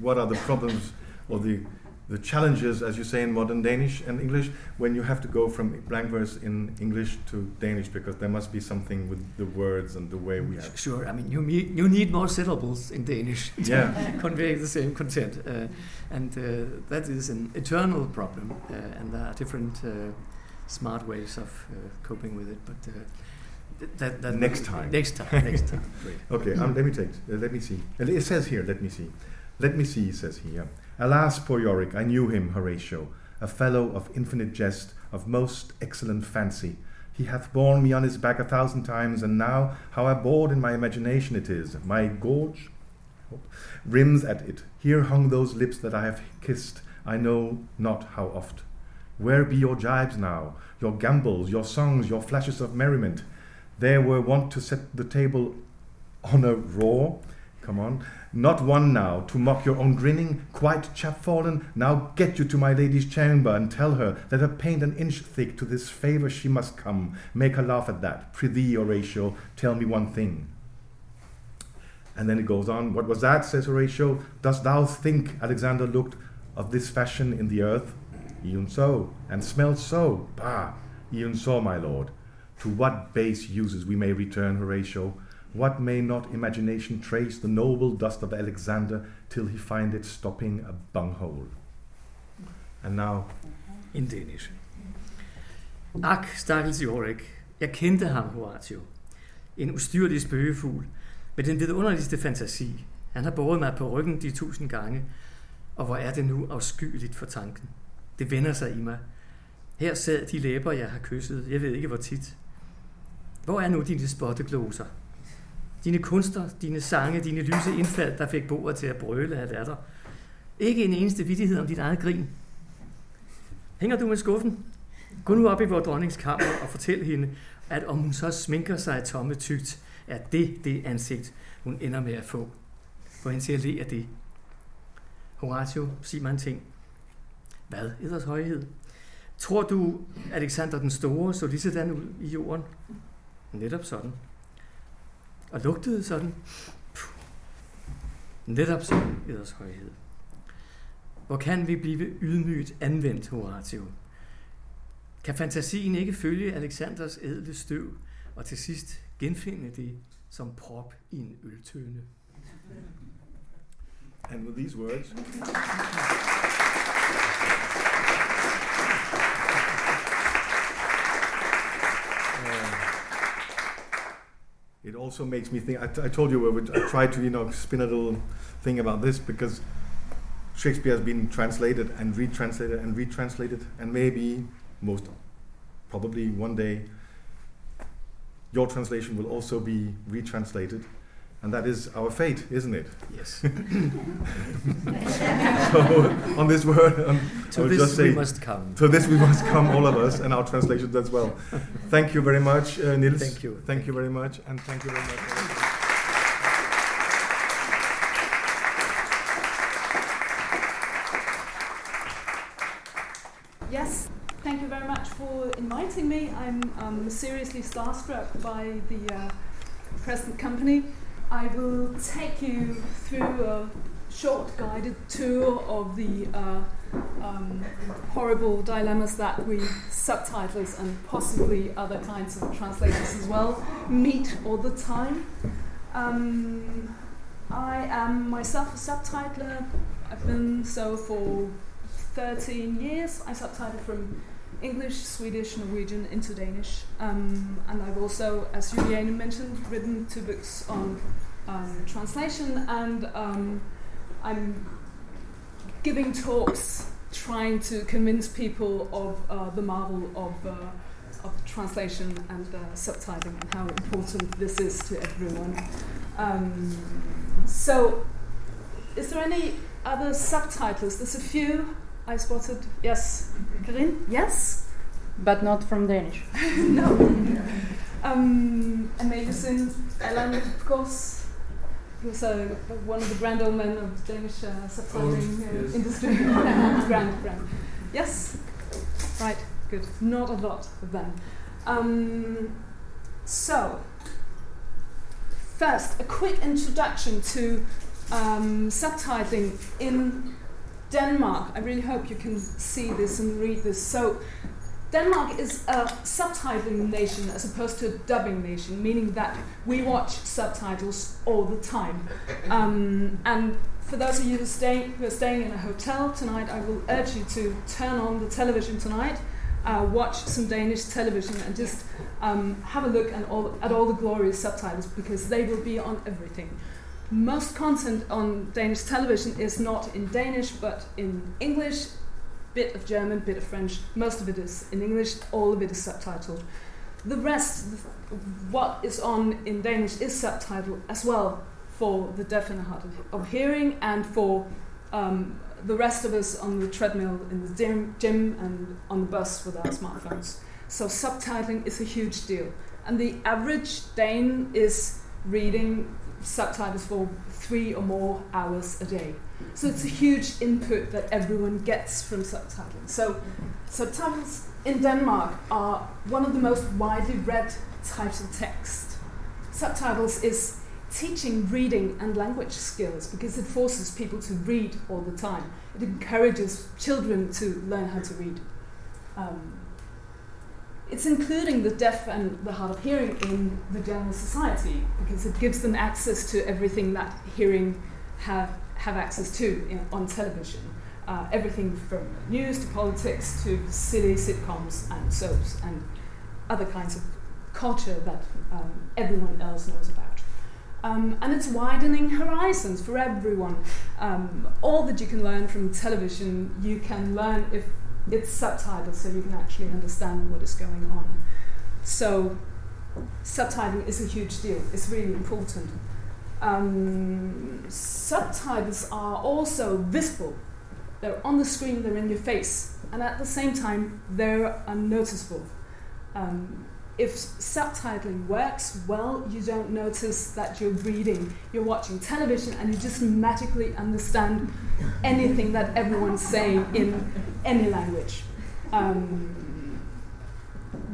what are the problems or the the challenges, as you say in modern Danish and English, when you have to go from blank verse in English to Danish, because there must be something with the words and the way we have. Sure, I mean, you, you need more syllables in Danish *laughs* to yeah. convey the same content. Uh, and uh, that is an eternal problem, uh, and there are different uh, smart ways of uh, coping with it, but uh, that, that next time. Next time. Next time. *laughs* Okay. Um, let me take. Uh, let me see. It says here. Let me see. Let me see. It Says here. Alas, poor Yorick, I knew him, Horatio, a fellow of infinite jest, of most excellent fancy. He hath borne me on his back a thousand times, and now how abhorred in my imagination it is. My gorge rims at it. Here hung those lips that I have kissed, I know not how oft. Where be your jibes now, your gambols, your songs, your flashes of merriment? There were wont to set the table on a roar. Come on, not one now, to mock your own grinning, quite chapfallen. Now get you to my lady's chamber, and tell her that a paint an inch thick to this favour she must come. Make her laugh at that. Prithee, Horatio, tell me one thing. And then it goes on. What was that? says Horatio. Dost thou think Alexander looked of this fashion in the earth? Even so, and smelled so. Bah! Even so, my lord. To what base uses we may return, Horatio? What may not imagination trace the noble dust of Alexander till he find it stopping a bunghole? And now... In Danish. Ak, stakkels Jorik. Jeg kendte ham, Horatio. En ustyrlig spøgefugl med den vidunderligste fantasi. Han har båret mig på ryggen de tusind gange, og hvor er det nu afskyeligt for tanken. Det vender sig i mig. Her sad de læber, jeg har kysset, jeg ved ikke hvor tit. Hvor er nu dine spottegloser? Dine kunster, dine sange, dine lyse indfald, der fik bordet til at brøle af latter. Ikke en eneste vidighed om dit eget grin. Hænger du med skuffen? Gå nu op i vores dronningskammer kammer og fortæl hende, at om hun så sminker sig tomme tygt, er det det ansigt, hun ender med at få. For hende til at le af det. Horatio, sig mig en ting. Hvad, eders højhed? Tror du, Alexander den Store så lige sådan ud i jorden? Netop sådan. Og lugtede sådan. Puh. Netop sådan, eders højhed. Hvor kan vi blive ydmygt anvendt, Horatio? Kan fantasien ikke følge Alexanders edle støv, og til sidst genfinde det som prop i en øltønde? And with these words, it also makes me think. I, t- I told you I would I tried to you know spin a little thing about this because Shakespeare has been translated and retranslated and retranslated, and maybe most probably one day your translation will also be retranslated. And that is our fate, isn't it? Yes. *laughs* so, on this word, um, to this just say, we must come. To this we must come, all of us, and our translations as well. Thank you very much, uh, Niels. Thank you. Thank you very much, and thank you very much. Yes, thank you very much for inviting me. I'm um, seriously starstruck by the uh, present company. I will take you through a short guided tour of the uh, um, horrible dilemmas that we subtitlers and possibly other kinds of translators as well meet all the time. Um, I am myself a subtitler. I've been so for 13 years. I subtitle from English, Swedish, Norwegian into Danish. Um, and I've also, as Juliane mentioned, written two books on um, translation, and um, I'm giving talks trying to convince people of uh, the marvel of, uh, of translation and uh, subtitling and how important this is to everyone. Um, so, is there any other subtitles? There's a few. I spotted. Yes, Karin. Yes, but not from Danish. *laughs* no. um, amazing, Alan, of course. He was uh, one of the grand old men of Danish uh, subtitling uh, yes. industry. *laughs* *laughs* grand, grand. Yes. Right. Good. Not a lot of them. Um, so, first, a quick introduction to um, subtitling in Denmark, I really hope you can see this and read this. So, Denmark is a subtitling nation as opposed to a dubbing nation, meaning that we watch subtitles all the time. Um, and for those of you who, stay, who are staying in a hotel tonight, I will urge you to turn on the television tonight, uh, watch some Danish television, and just um, have a look all, at all the glorious subtitles because they will be on everything most content on Danish television is not in Danish but in English, bit of German, bit of French. Most of it is in English, all of it is subtitled. The rest, what is on in Danish, is subtitled as well for the deaf and hard of hearing and for um, the rest of us on the treadmill in the gym, gym and on the bus with our smartphones. So subtitling is a huge deal. And the average Dane is reading subtitles for three or more hours a day. So it's a huge input that everyone gets from subtitling. So subtitles in Denmark are one of the most widely read types of text. Subtitles is teaching reading and language skills because it forces people to read all the time. It encourages children to learn how to read. Um, it's including the deaf and the hard of hearing in the general society because it gives them access to everything that hearing have, have access to on television. Uh, everything from news to politics to silly sitcoms and soaps and other kinds of culture that um, everyone else knows about. Um, and it's widening horizons for everyone. Um, all that you can learn from television, you can learn if it's subtitled so you can actually understand what is going on. So subtitling is a huge deal. It's really important. Um, subtitles are also visible. They're on the screen, they're in your face, and at the same time, they're unnoticeable. Um, if subtitling works well, you don't notice that you're reading. You're watching television and you just magically understand anything that everyone's saying in any language. Um,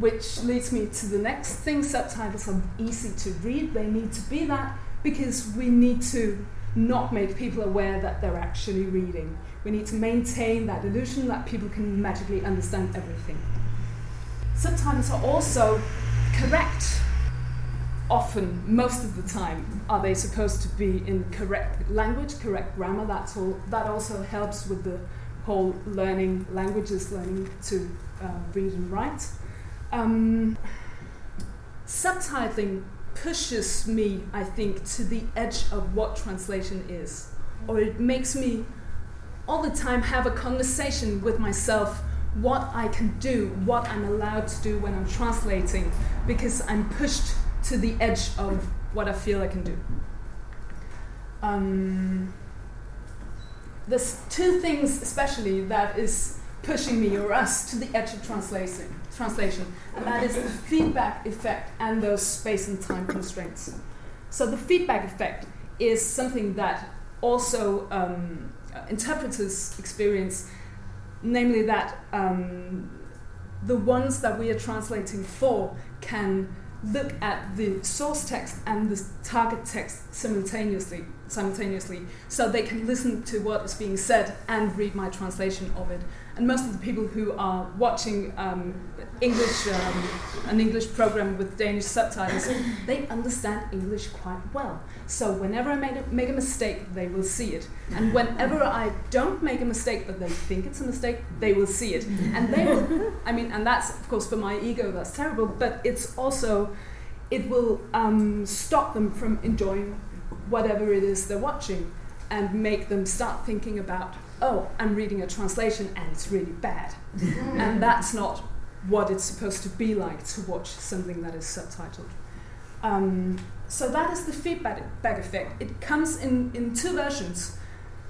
which leads me to the next thing subtitles are easy to read. They need to be that because we need to not make people aware that they're actually reading. We need to maintain that illusion that people can magically understand everything subtitles are also correct. Often most of the time are they supposed to be in correct language correct grammar? That's all that also helps with the whole learning languages learning to uh, read and write. Um, subtitling pushes me i think to the edge of what translation is or it makes me all the time have a conversation with myself what I can do, what I'm allowed to do when I'm translating, because I'm pushed to the edge of what I feel I can do. Um, there's two things, especially, that is pushing me or us to the edge of translation, translation, and that is the feedback effect and those space and time constraints. So the feedback effect is something that also um, interpreters experience namely that um, the ones that we are translating for can look at the source text and the target text simultaneously simultaneously so they can listen to what is being said and read my translation of it and most of the people who are watching um, English, um, an English program with Danish subtitles, they understand English quite well. So whenever I make a, make a mistake, they will see it. And whenever I don't make a mistake, but they think it's a mistake, they will see it. And they will, I mean, and that's, of course, for my ego, that's terrible, but it's also, it will um, stop them from enjoying whatever it is they're watching and make them start thinking about oh, I'm reading a translation and it's really bad. and that's not what it's supposed to be like to watch something that is subtitled. Um, so that is the feedback effect. It comes in, in two versions.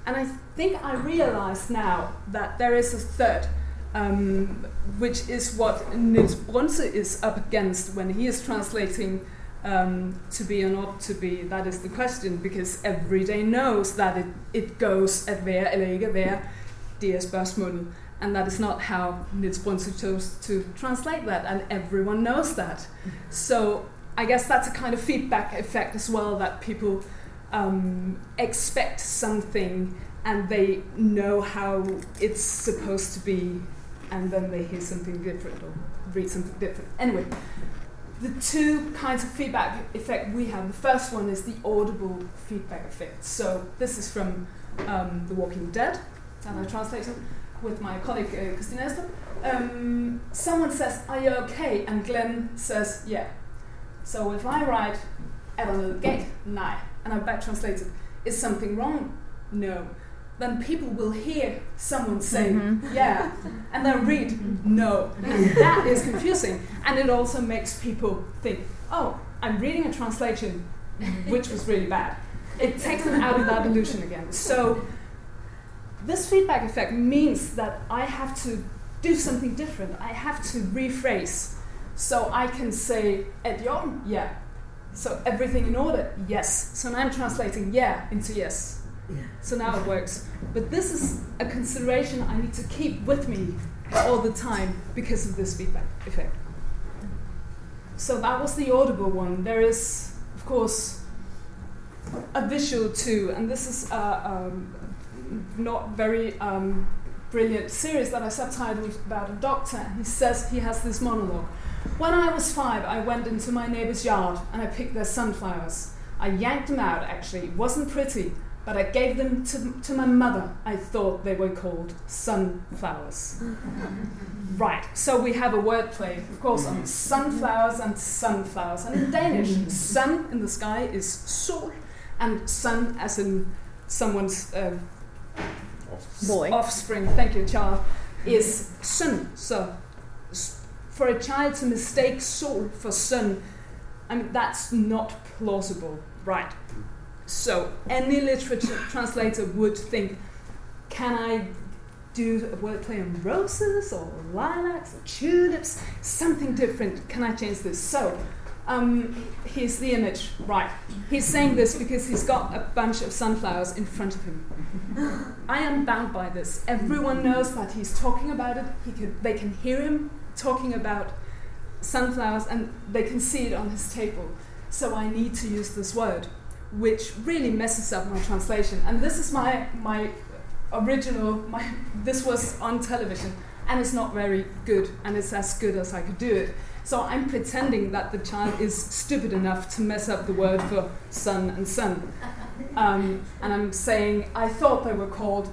And I think I realize now that there is a third, um, which is what Niels Brunse is up against when he is translating um, to be or not to be, that is the question, because everybody knows that it, it goes at være eller ikke være, det er. And that is not how Brunse chose to translate that, and everyone knows that. So I guess that's a kind of feedback effect as well, that people um, expect something and they know how it's supposed to be, and then they hear something different or read something different. Anyway, the two kinds of feedback effect we have. The first one is the audible feedback effect. So this is from um, The Walking Dead, and I translated with my colleague uh, Christine. Um, someone says, "Are you okay?" and Glenn says, "Yeah." So if I write "at a gate," nej, and I back translate is something wrong? No then people will hear someone say mm-hmm. yeah and then read no. And that is confusing. And it also makes people think oh i'm reading a translation which was really bad. It takes them out of that illusion again. So this feedback effect means that i have to do something different. I have to rephrase. So i can say at your yeah. So everything in order? Yes. So now i'm translating yeah into yes so now it works. But this is a consideration I need to keep with me all the time because of this feedback effect. So that was the audible one. There is, of course, a visual too, and this is a um, not very um, brilliant series that I subtitled about a doctor. He says he has this monologue. When I was five, I went into my neighbor's yard and I picked their sunflowers. I yanked them out, actually. It wasn't pretty, but I gave them to, to my mother. I thought they were called sunflowers. right, so we have a wordplay, of course, on sunflowers and sunflowers. And in Danish, sun in the sky is sol, and sun as in someone's uh, Boy. offspring, thank you, child, is sun. So for a child to mistake sol for sun I mean, that's not plausible, right? So, any literature translator would think, can I do a wordplay on roses or lilacs or tulips? Something different. Can I change this? So, um, here's the image, right? He's saying this because he's got a bunch of sunflowers in front of him. I am bound by this. Everyone knows that he's talking about it. He can, they can hear him talking about sunflowers and they can see it on his table. So I need to use this word, which really messes up my translation. And this is my, my original, my, this was on television and it's not very good and it's as good as I could do it. So I'm pretending that the child is stupid enough to mess up the word for sun and sun. Um, and I'm saying, I thought they were called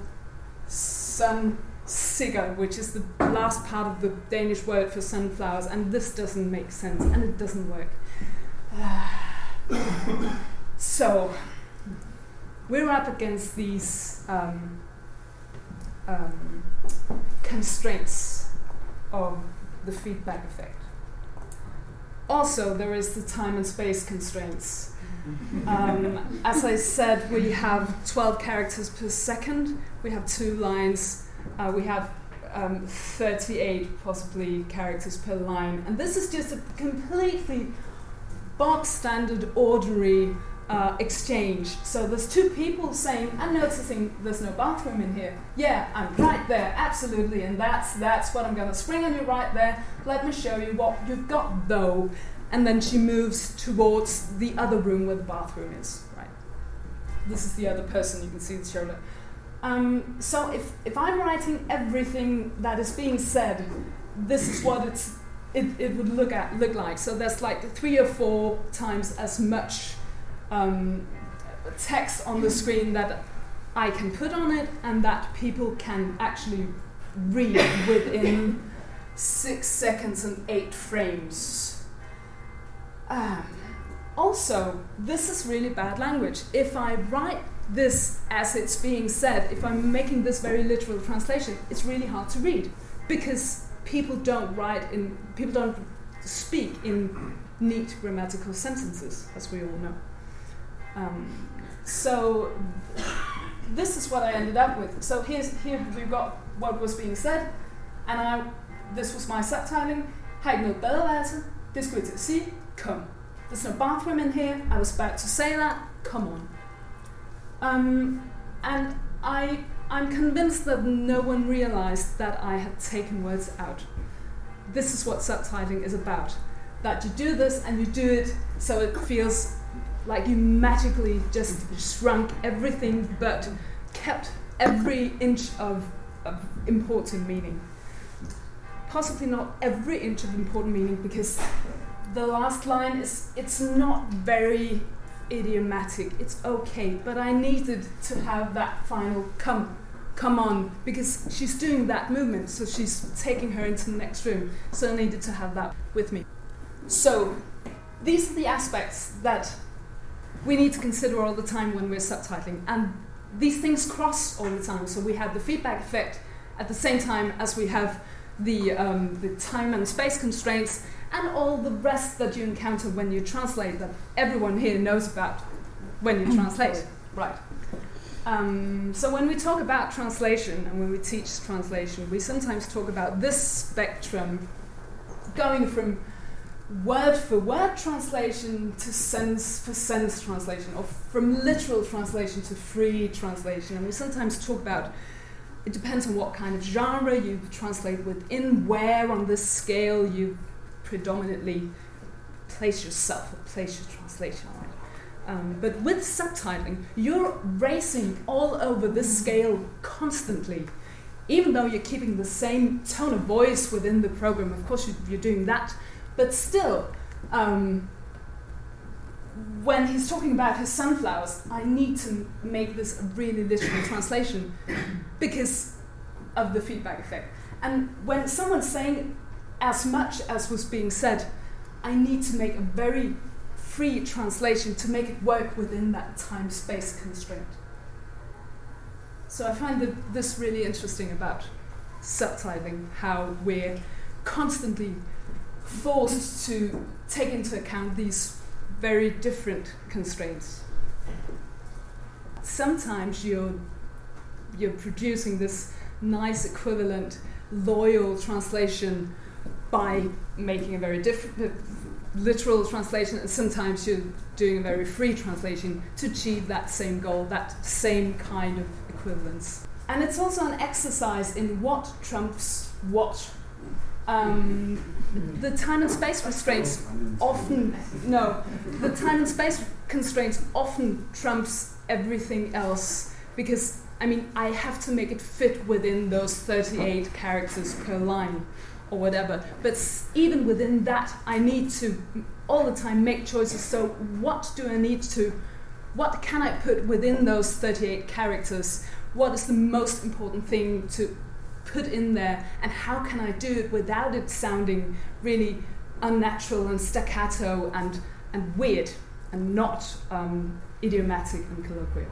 sun sigger, which is the last part of the Danish word for sunflowers, and this doesn't make sense and it doesn't work. *sighs* *laughs* so, we're up against these um, um, constraints of the feedback effect. Also, there is the time and space constraints. Um, as I said, we have 12 characters per second. We have two lines. Uh, we have um, 38 possibly characters per line. And this is just a completely bog standard, ordinary uh, exchange. So there's two people saying, "I'm noticing there's no bathroom in here." Yeah, I'm right there, absolutely, and that's that's what I'm going to spring on you right there. Let me show you what you've got, though. And then she moves towards the other room where the bathroom is. Right. This is the other person. You can see the shoulder. Um, so if if I'm writing everything that is being said, this is what it's it, it would look at look like. So there's like three or four times as much um, text on the screen that I can put on it and that people can actually read within six seconds and eight frames. Um, also, this is really bad language. If I write this as it's being said, if I'm making this very literal translation, it's really hard to read because people don't write in, people don't speak in neat grammatical sentences, as we all know. Um, so this is what I ended up with. So here's here we've got what was being said, and I this was my subtitling. Har ikke noget badeværelse? Det skulle I til. Kom. There's no bathroom in here. I was about to say that. Come on. Um, and I I'm convinced that no one realized that I had taken words out. This is what subtitling is about. That you do this and you do it so it feels like you magically just shrunk everything but kept every inch of, of important meaning. Possibly not every inch of important meaning because the last line is it's not very idiomatic. It's okay, but I needed to have that final come come on because she's doing that movement, so she's taking her into the next room. So I needed to have that with me. So these are the aspects that we need to consider all the time when we're subtitling. And these things cross all the time. So we have the feedback effect at the same time as we have the, um, the time and space constraints and all the rest that you encounter when you translate that everyone here knows about when you translate. Right. Um, so when we talk about translation and when we teach translation, we sometimes talk about this spectrum going from word for word translation to sense for sense translation, or from literal translation to free translation. And we sometimes talk about it depends on what kind of genre you translate within, where on this scale you predominantly place yourself or place your translation on. Um, but with subtitling, you're racing all over this scale constantly. Even though you're keeping the same tone of voice within the program, of course, you're doing that but still, um, when he's talking about his sunflowers, I need to make this a really literal *coughs* translation because of the feedback effect. And when someone's saying as much as was being said, I need to make a very free translation to make it work within that time space constraint. So I find that this really interesting about subtitling, how we're constantly forced to take into account these very different constraints. Sometimes you're you're producing this nice equivalent loyal translation by making a very different uh, literal translation and sometimes you're doing a very free translation to achieve that same goal that same kind of equivalence and it's also an exercise in what trumps what um, the time and space restraints often no the time and space constraints often trumps everything else because I mean I have to make it fit within those 38 characters per line or whatever but even within that I need to all the time make choices. So what do I need to what can I put within those 38 characters? What is the most important thing to put in there and how can I do it without it sounding really unnatural and staccato and, and weird and not um, idiomatic and colloquial.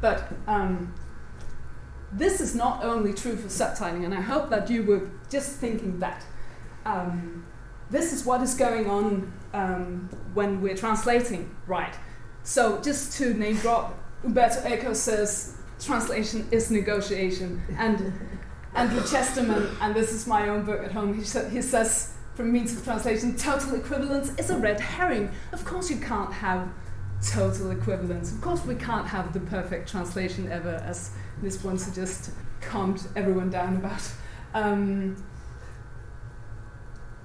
But um, this is not only true for subtitling, and I hope that you were just thinking that. Um, this is what is going on um, when we're translating, right? So, just to name drop, Umberto Eco says translation is negotiation. And Andrew Chesterman, and this is my own book at home, he, sa- he says from Memes of translation, total equivalence is a red herring. Of course, you can't have total equivalence. Of course, we can't have the perfect translation ever, as this one just calmed everyone down about. Um,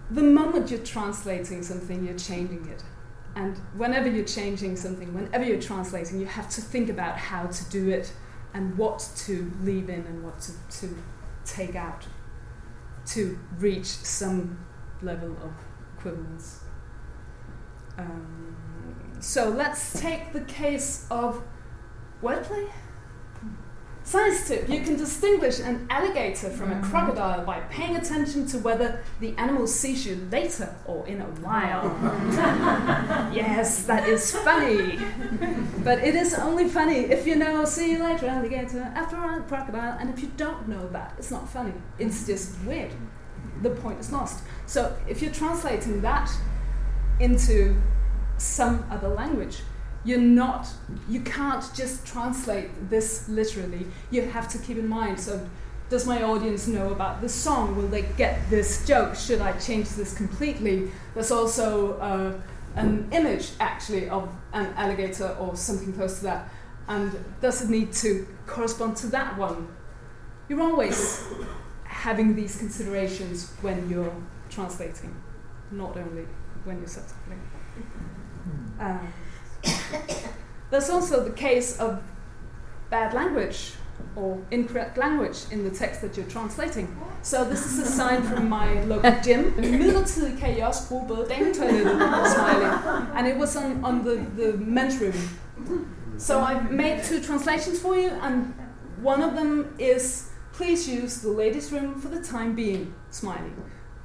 the moment you're translating something, you're changing it. And whenever you're changing something, whenever you're translating, you have to think about how to do it and what to leave in and what to, to take out to reach some level of equivalence. Um, so let's take the case of wordplay. Science tip you can distinguish an alligator from a crocodile by paying attention to whether the animal sees you later or in a while. *laughs* yes, that is funny. But it is only funny if you know, see you later, alligator, after all, crocodile, and if you don't know that, it's not funny. It's just weird. The point is lost. So if you're translating that into some other language, you're not you can't just translate this literally. You have to keep in mind so does my audience know about this song? Will they get this joke? Should i change this completely? There's also uh, an image actually of an alligator or something close to that. And does it need to correspond to that one? You're always having these considerations when you're translating not only when you're subtitling. Um, there's also the case of bad language or incorrect language in the text that you're translating. So this is a sign from my local gym. Kan I også bruge både smiley. And it was on, on the, the men's room. So I've made two translations for you and one of them is please use the ladies' room for the time being, smiley.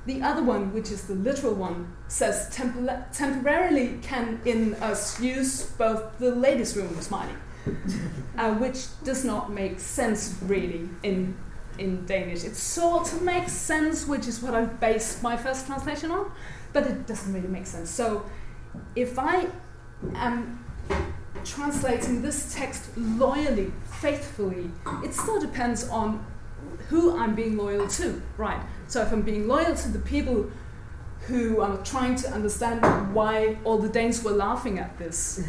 The other one, which is the literal one, says tempor- temporarily can in us use both the ladies' room smiley, *laughs* uh, which does not make sense really in in Danish. It sort of makes sense, which is what I based my first translation on, but it doesn't really make sense. So if I am translating this text loyally, faithfully, it still depends on who I'm being loyal to, right? So if I'm being loyal to the people who are trying to understand why all the Danes were laughing at this,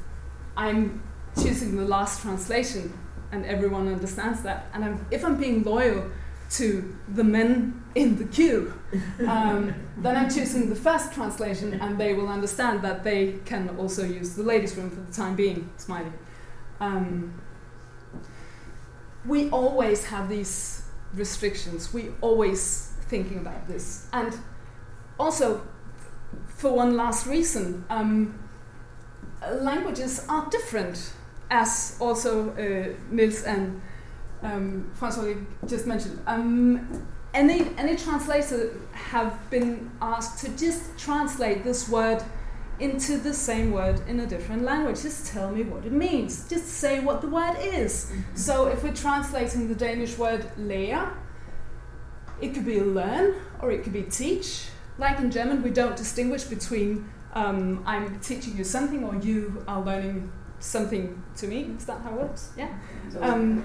*laughs* I'm choosing the last translation, and everyone understands that. And I'm, if I'm being loyal to the men in the queue, *laughs* um, then I'm choosing the first translation, and they will understand that they can also use the ladies' room for the time being. Smiley. Um, we always have these restrictions. We always thinking about this, and also for one last reason, um, languages are different, as also uh, Niels and um, François just mentioned. Um, any any translator have been asked to just translate this word into the same word in a different language. Just tell me what it means. Just say what the word is. So if we're translating the Danish word lære, it could be learn or it could be teach. Like in German, we don't distinguish between um, I'm teaching you something or you are learning something to me. Is that how it works? Yeah. Um,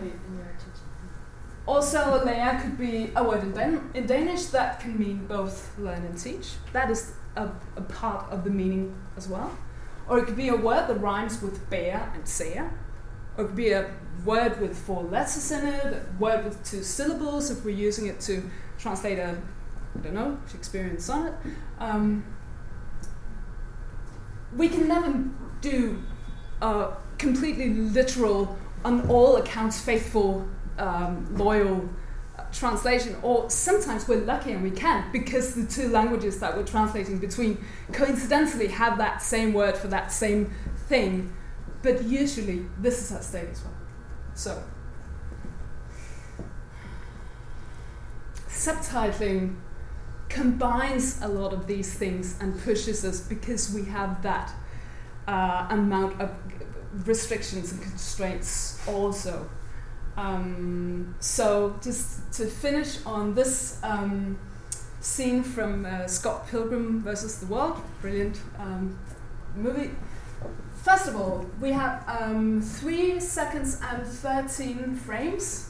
also, a layer could be a word in, Dan- in Danish that can mean both learn and teach. That is a, a part of the meaning as well. Or it could be a word that rhymes with bear and sayer. Or it could be a word with four letters in it, a word with two syllables if we're using it to translate a, I don't know, Shakespearean sonnet. Um, we can never do a completely literal, on all accounts faithful, um, loyal translation, or sometimes we're lucky and we can because the two languages that we're translating between coincidentally have that same word for that same thing, but usually this is at stake as well. So, subtitling combines a lot of these things and pushes us because we have that uh, amount of restrictions and constraints also. Um, so, just to finish on this um, scene from uh, Scott Pilgrim versus the World, brilliant um, movie. First of all, we have um, 3 seconds and 13 frames.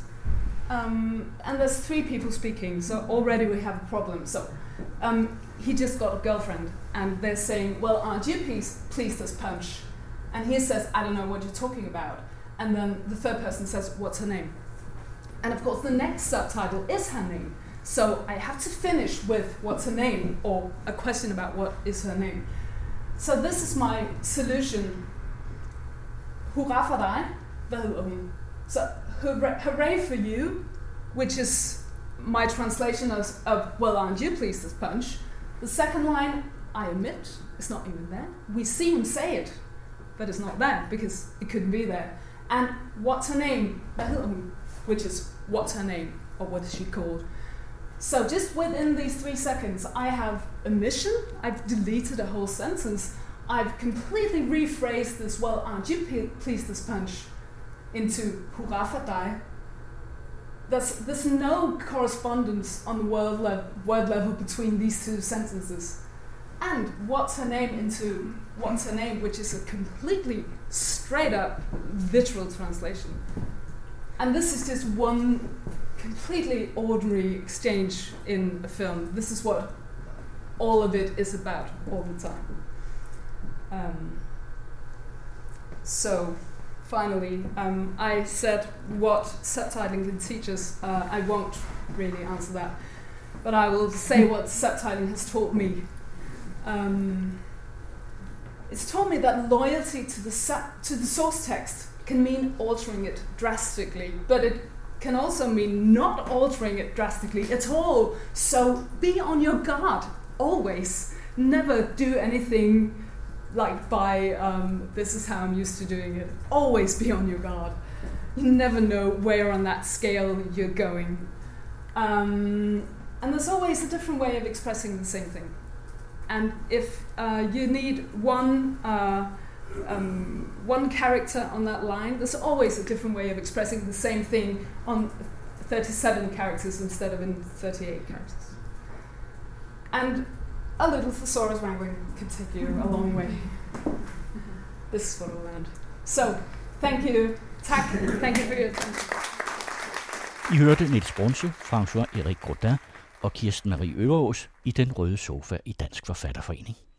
Um, and there's three people speaking, so already we have a problem. So um, he just got a girlfriend, and they're saying, Well, aren't you pleased, pleased as punch? And he says, I don't know what you're talking about. And then the third person says, What's her name? And of course, the next subtitle is her name. So I have to finish with what's her name or a question about what is her name. So this is my solution. Hurra for dig. Hun? Um, so hooray, for you, which is my translation of, of well, aren't you pleased as punch? The second line, I admit, is not even there. We see him say it, but it's not there because it couldn't be there. And what's her name? Hvad? Which is what's her name or what is she called? So just within these three seconds, I have a mission. I've deleted a whole sentence. I've completely rephrased this. Well, aren't you pleased as punch? Into hurra for dig. There's, there's no correspondence on the word, le- word level between these two sentences. And what's her name into what's her name, which is a completely straight up literal translation. And this is just one completely ordinary exchange in a film. This is what all of it is about all the time. Um, so, finally, um, I said what subtitling can teach us. Uh, I won't really answer that, but I will say what subtitling has taught me. Um, it's taught me that loyalty to the, su- to the source text can mean altering it drastically, but it can also mean not altering it drastically at all. So be on your guard always. Never do anything like by um, this is how I'm used to doing it. Always be on your guard. You never know where on that scale you're going. Um, and there's always a different way of expressing the same thing. And if uh, you need one uh, um, one character on that line, there's always a different way of expressing the same thing on 37 characters instead of in 38 characters. And a little thesaurus wrangling could take you a long way. *laughs* This is what I learned. So, thank you. Tak. Thank you for your attention. I hørte Niels Brunse, François-Eric Grodin og Kirsten Marie Øverås i Den Røde Sofa i Dansk Forfatterforening.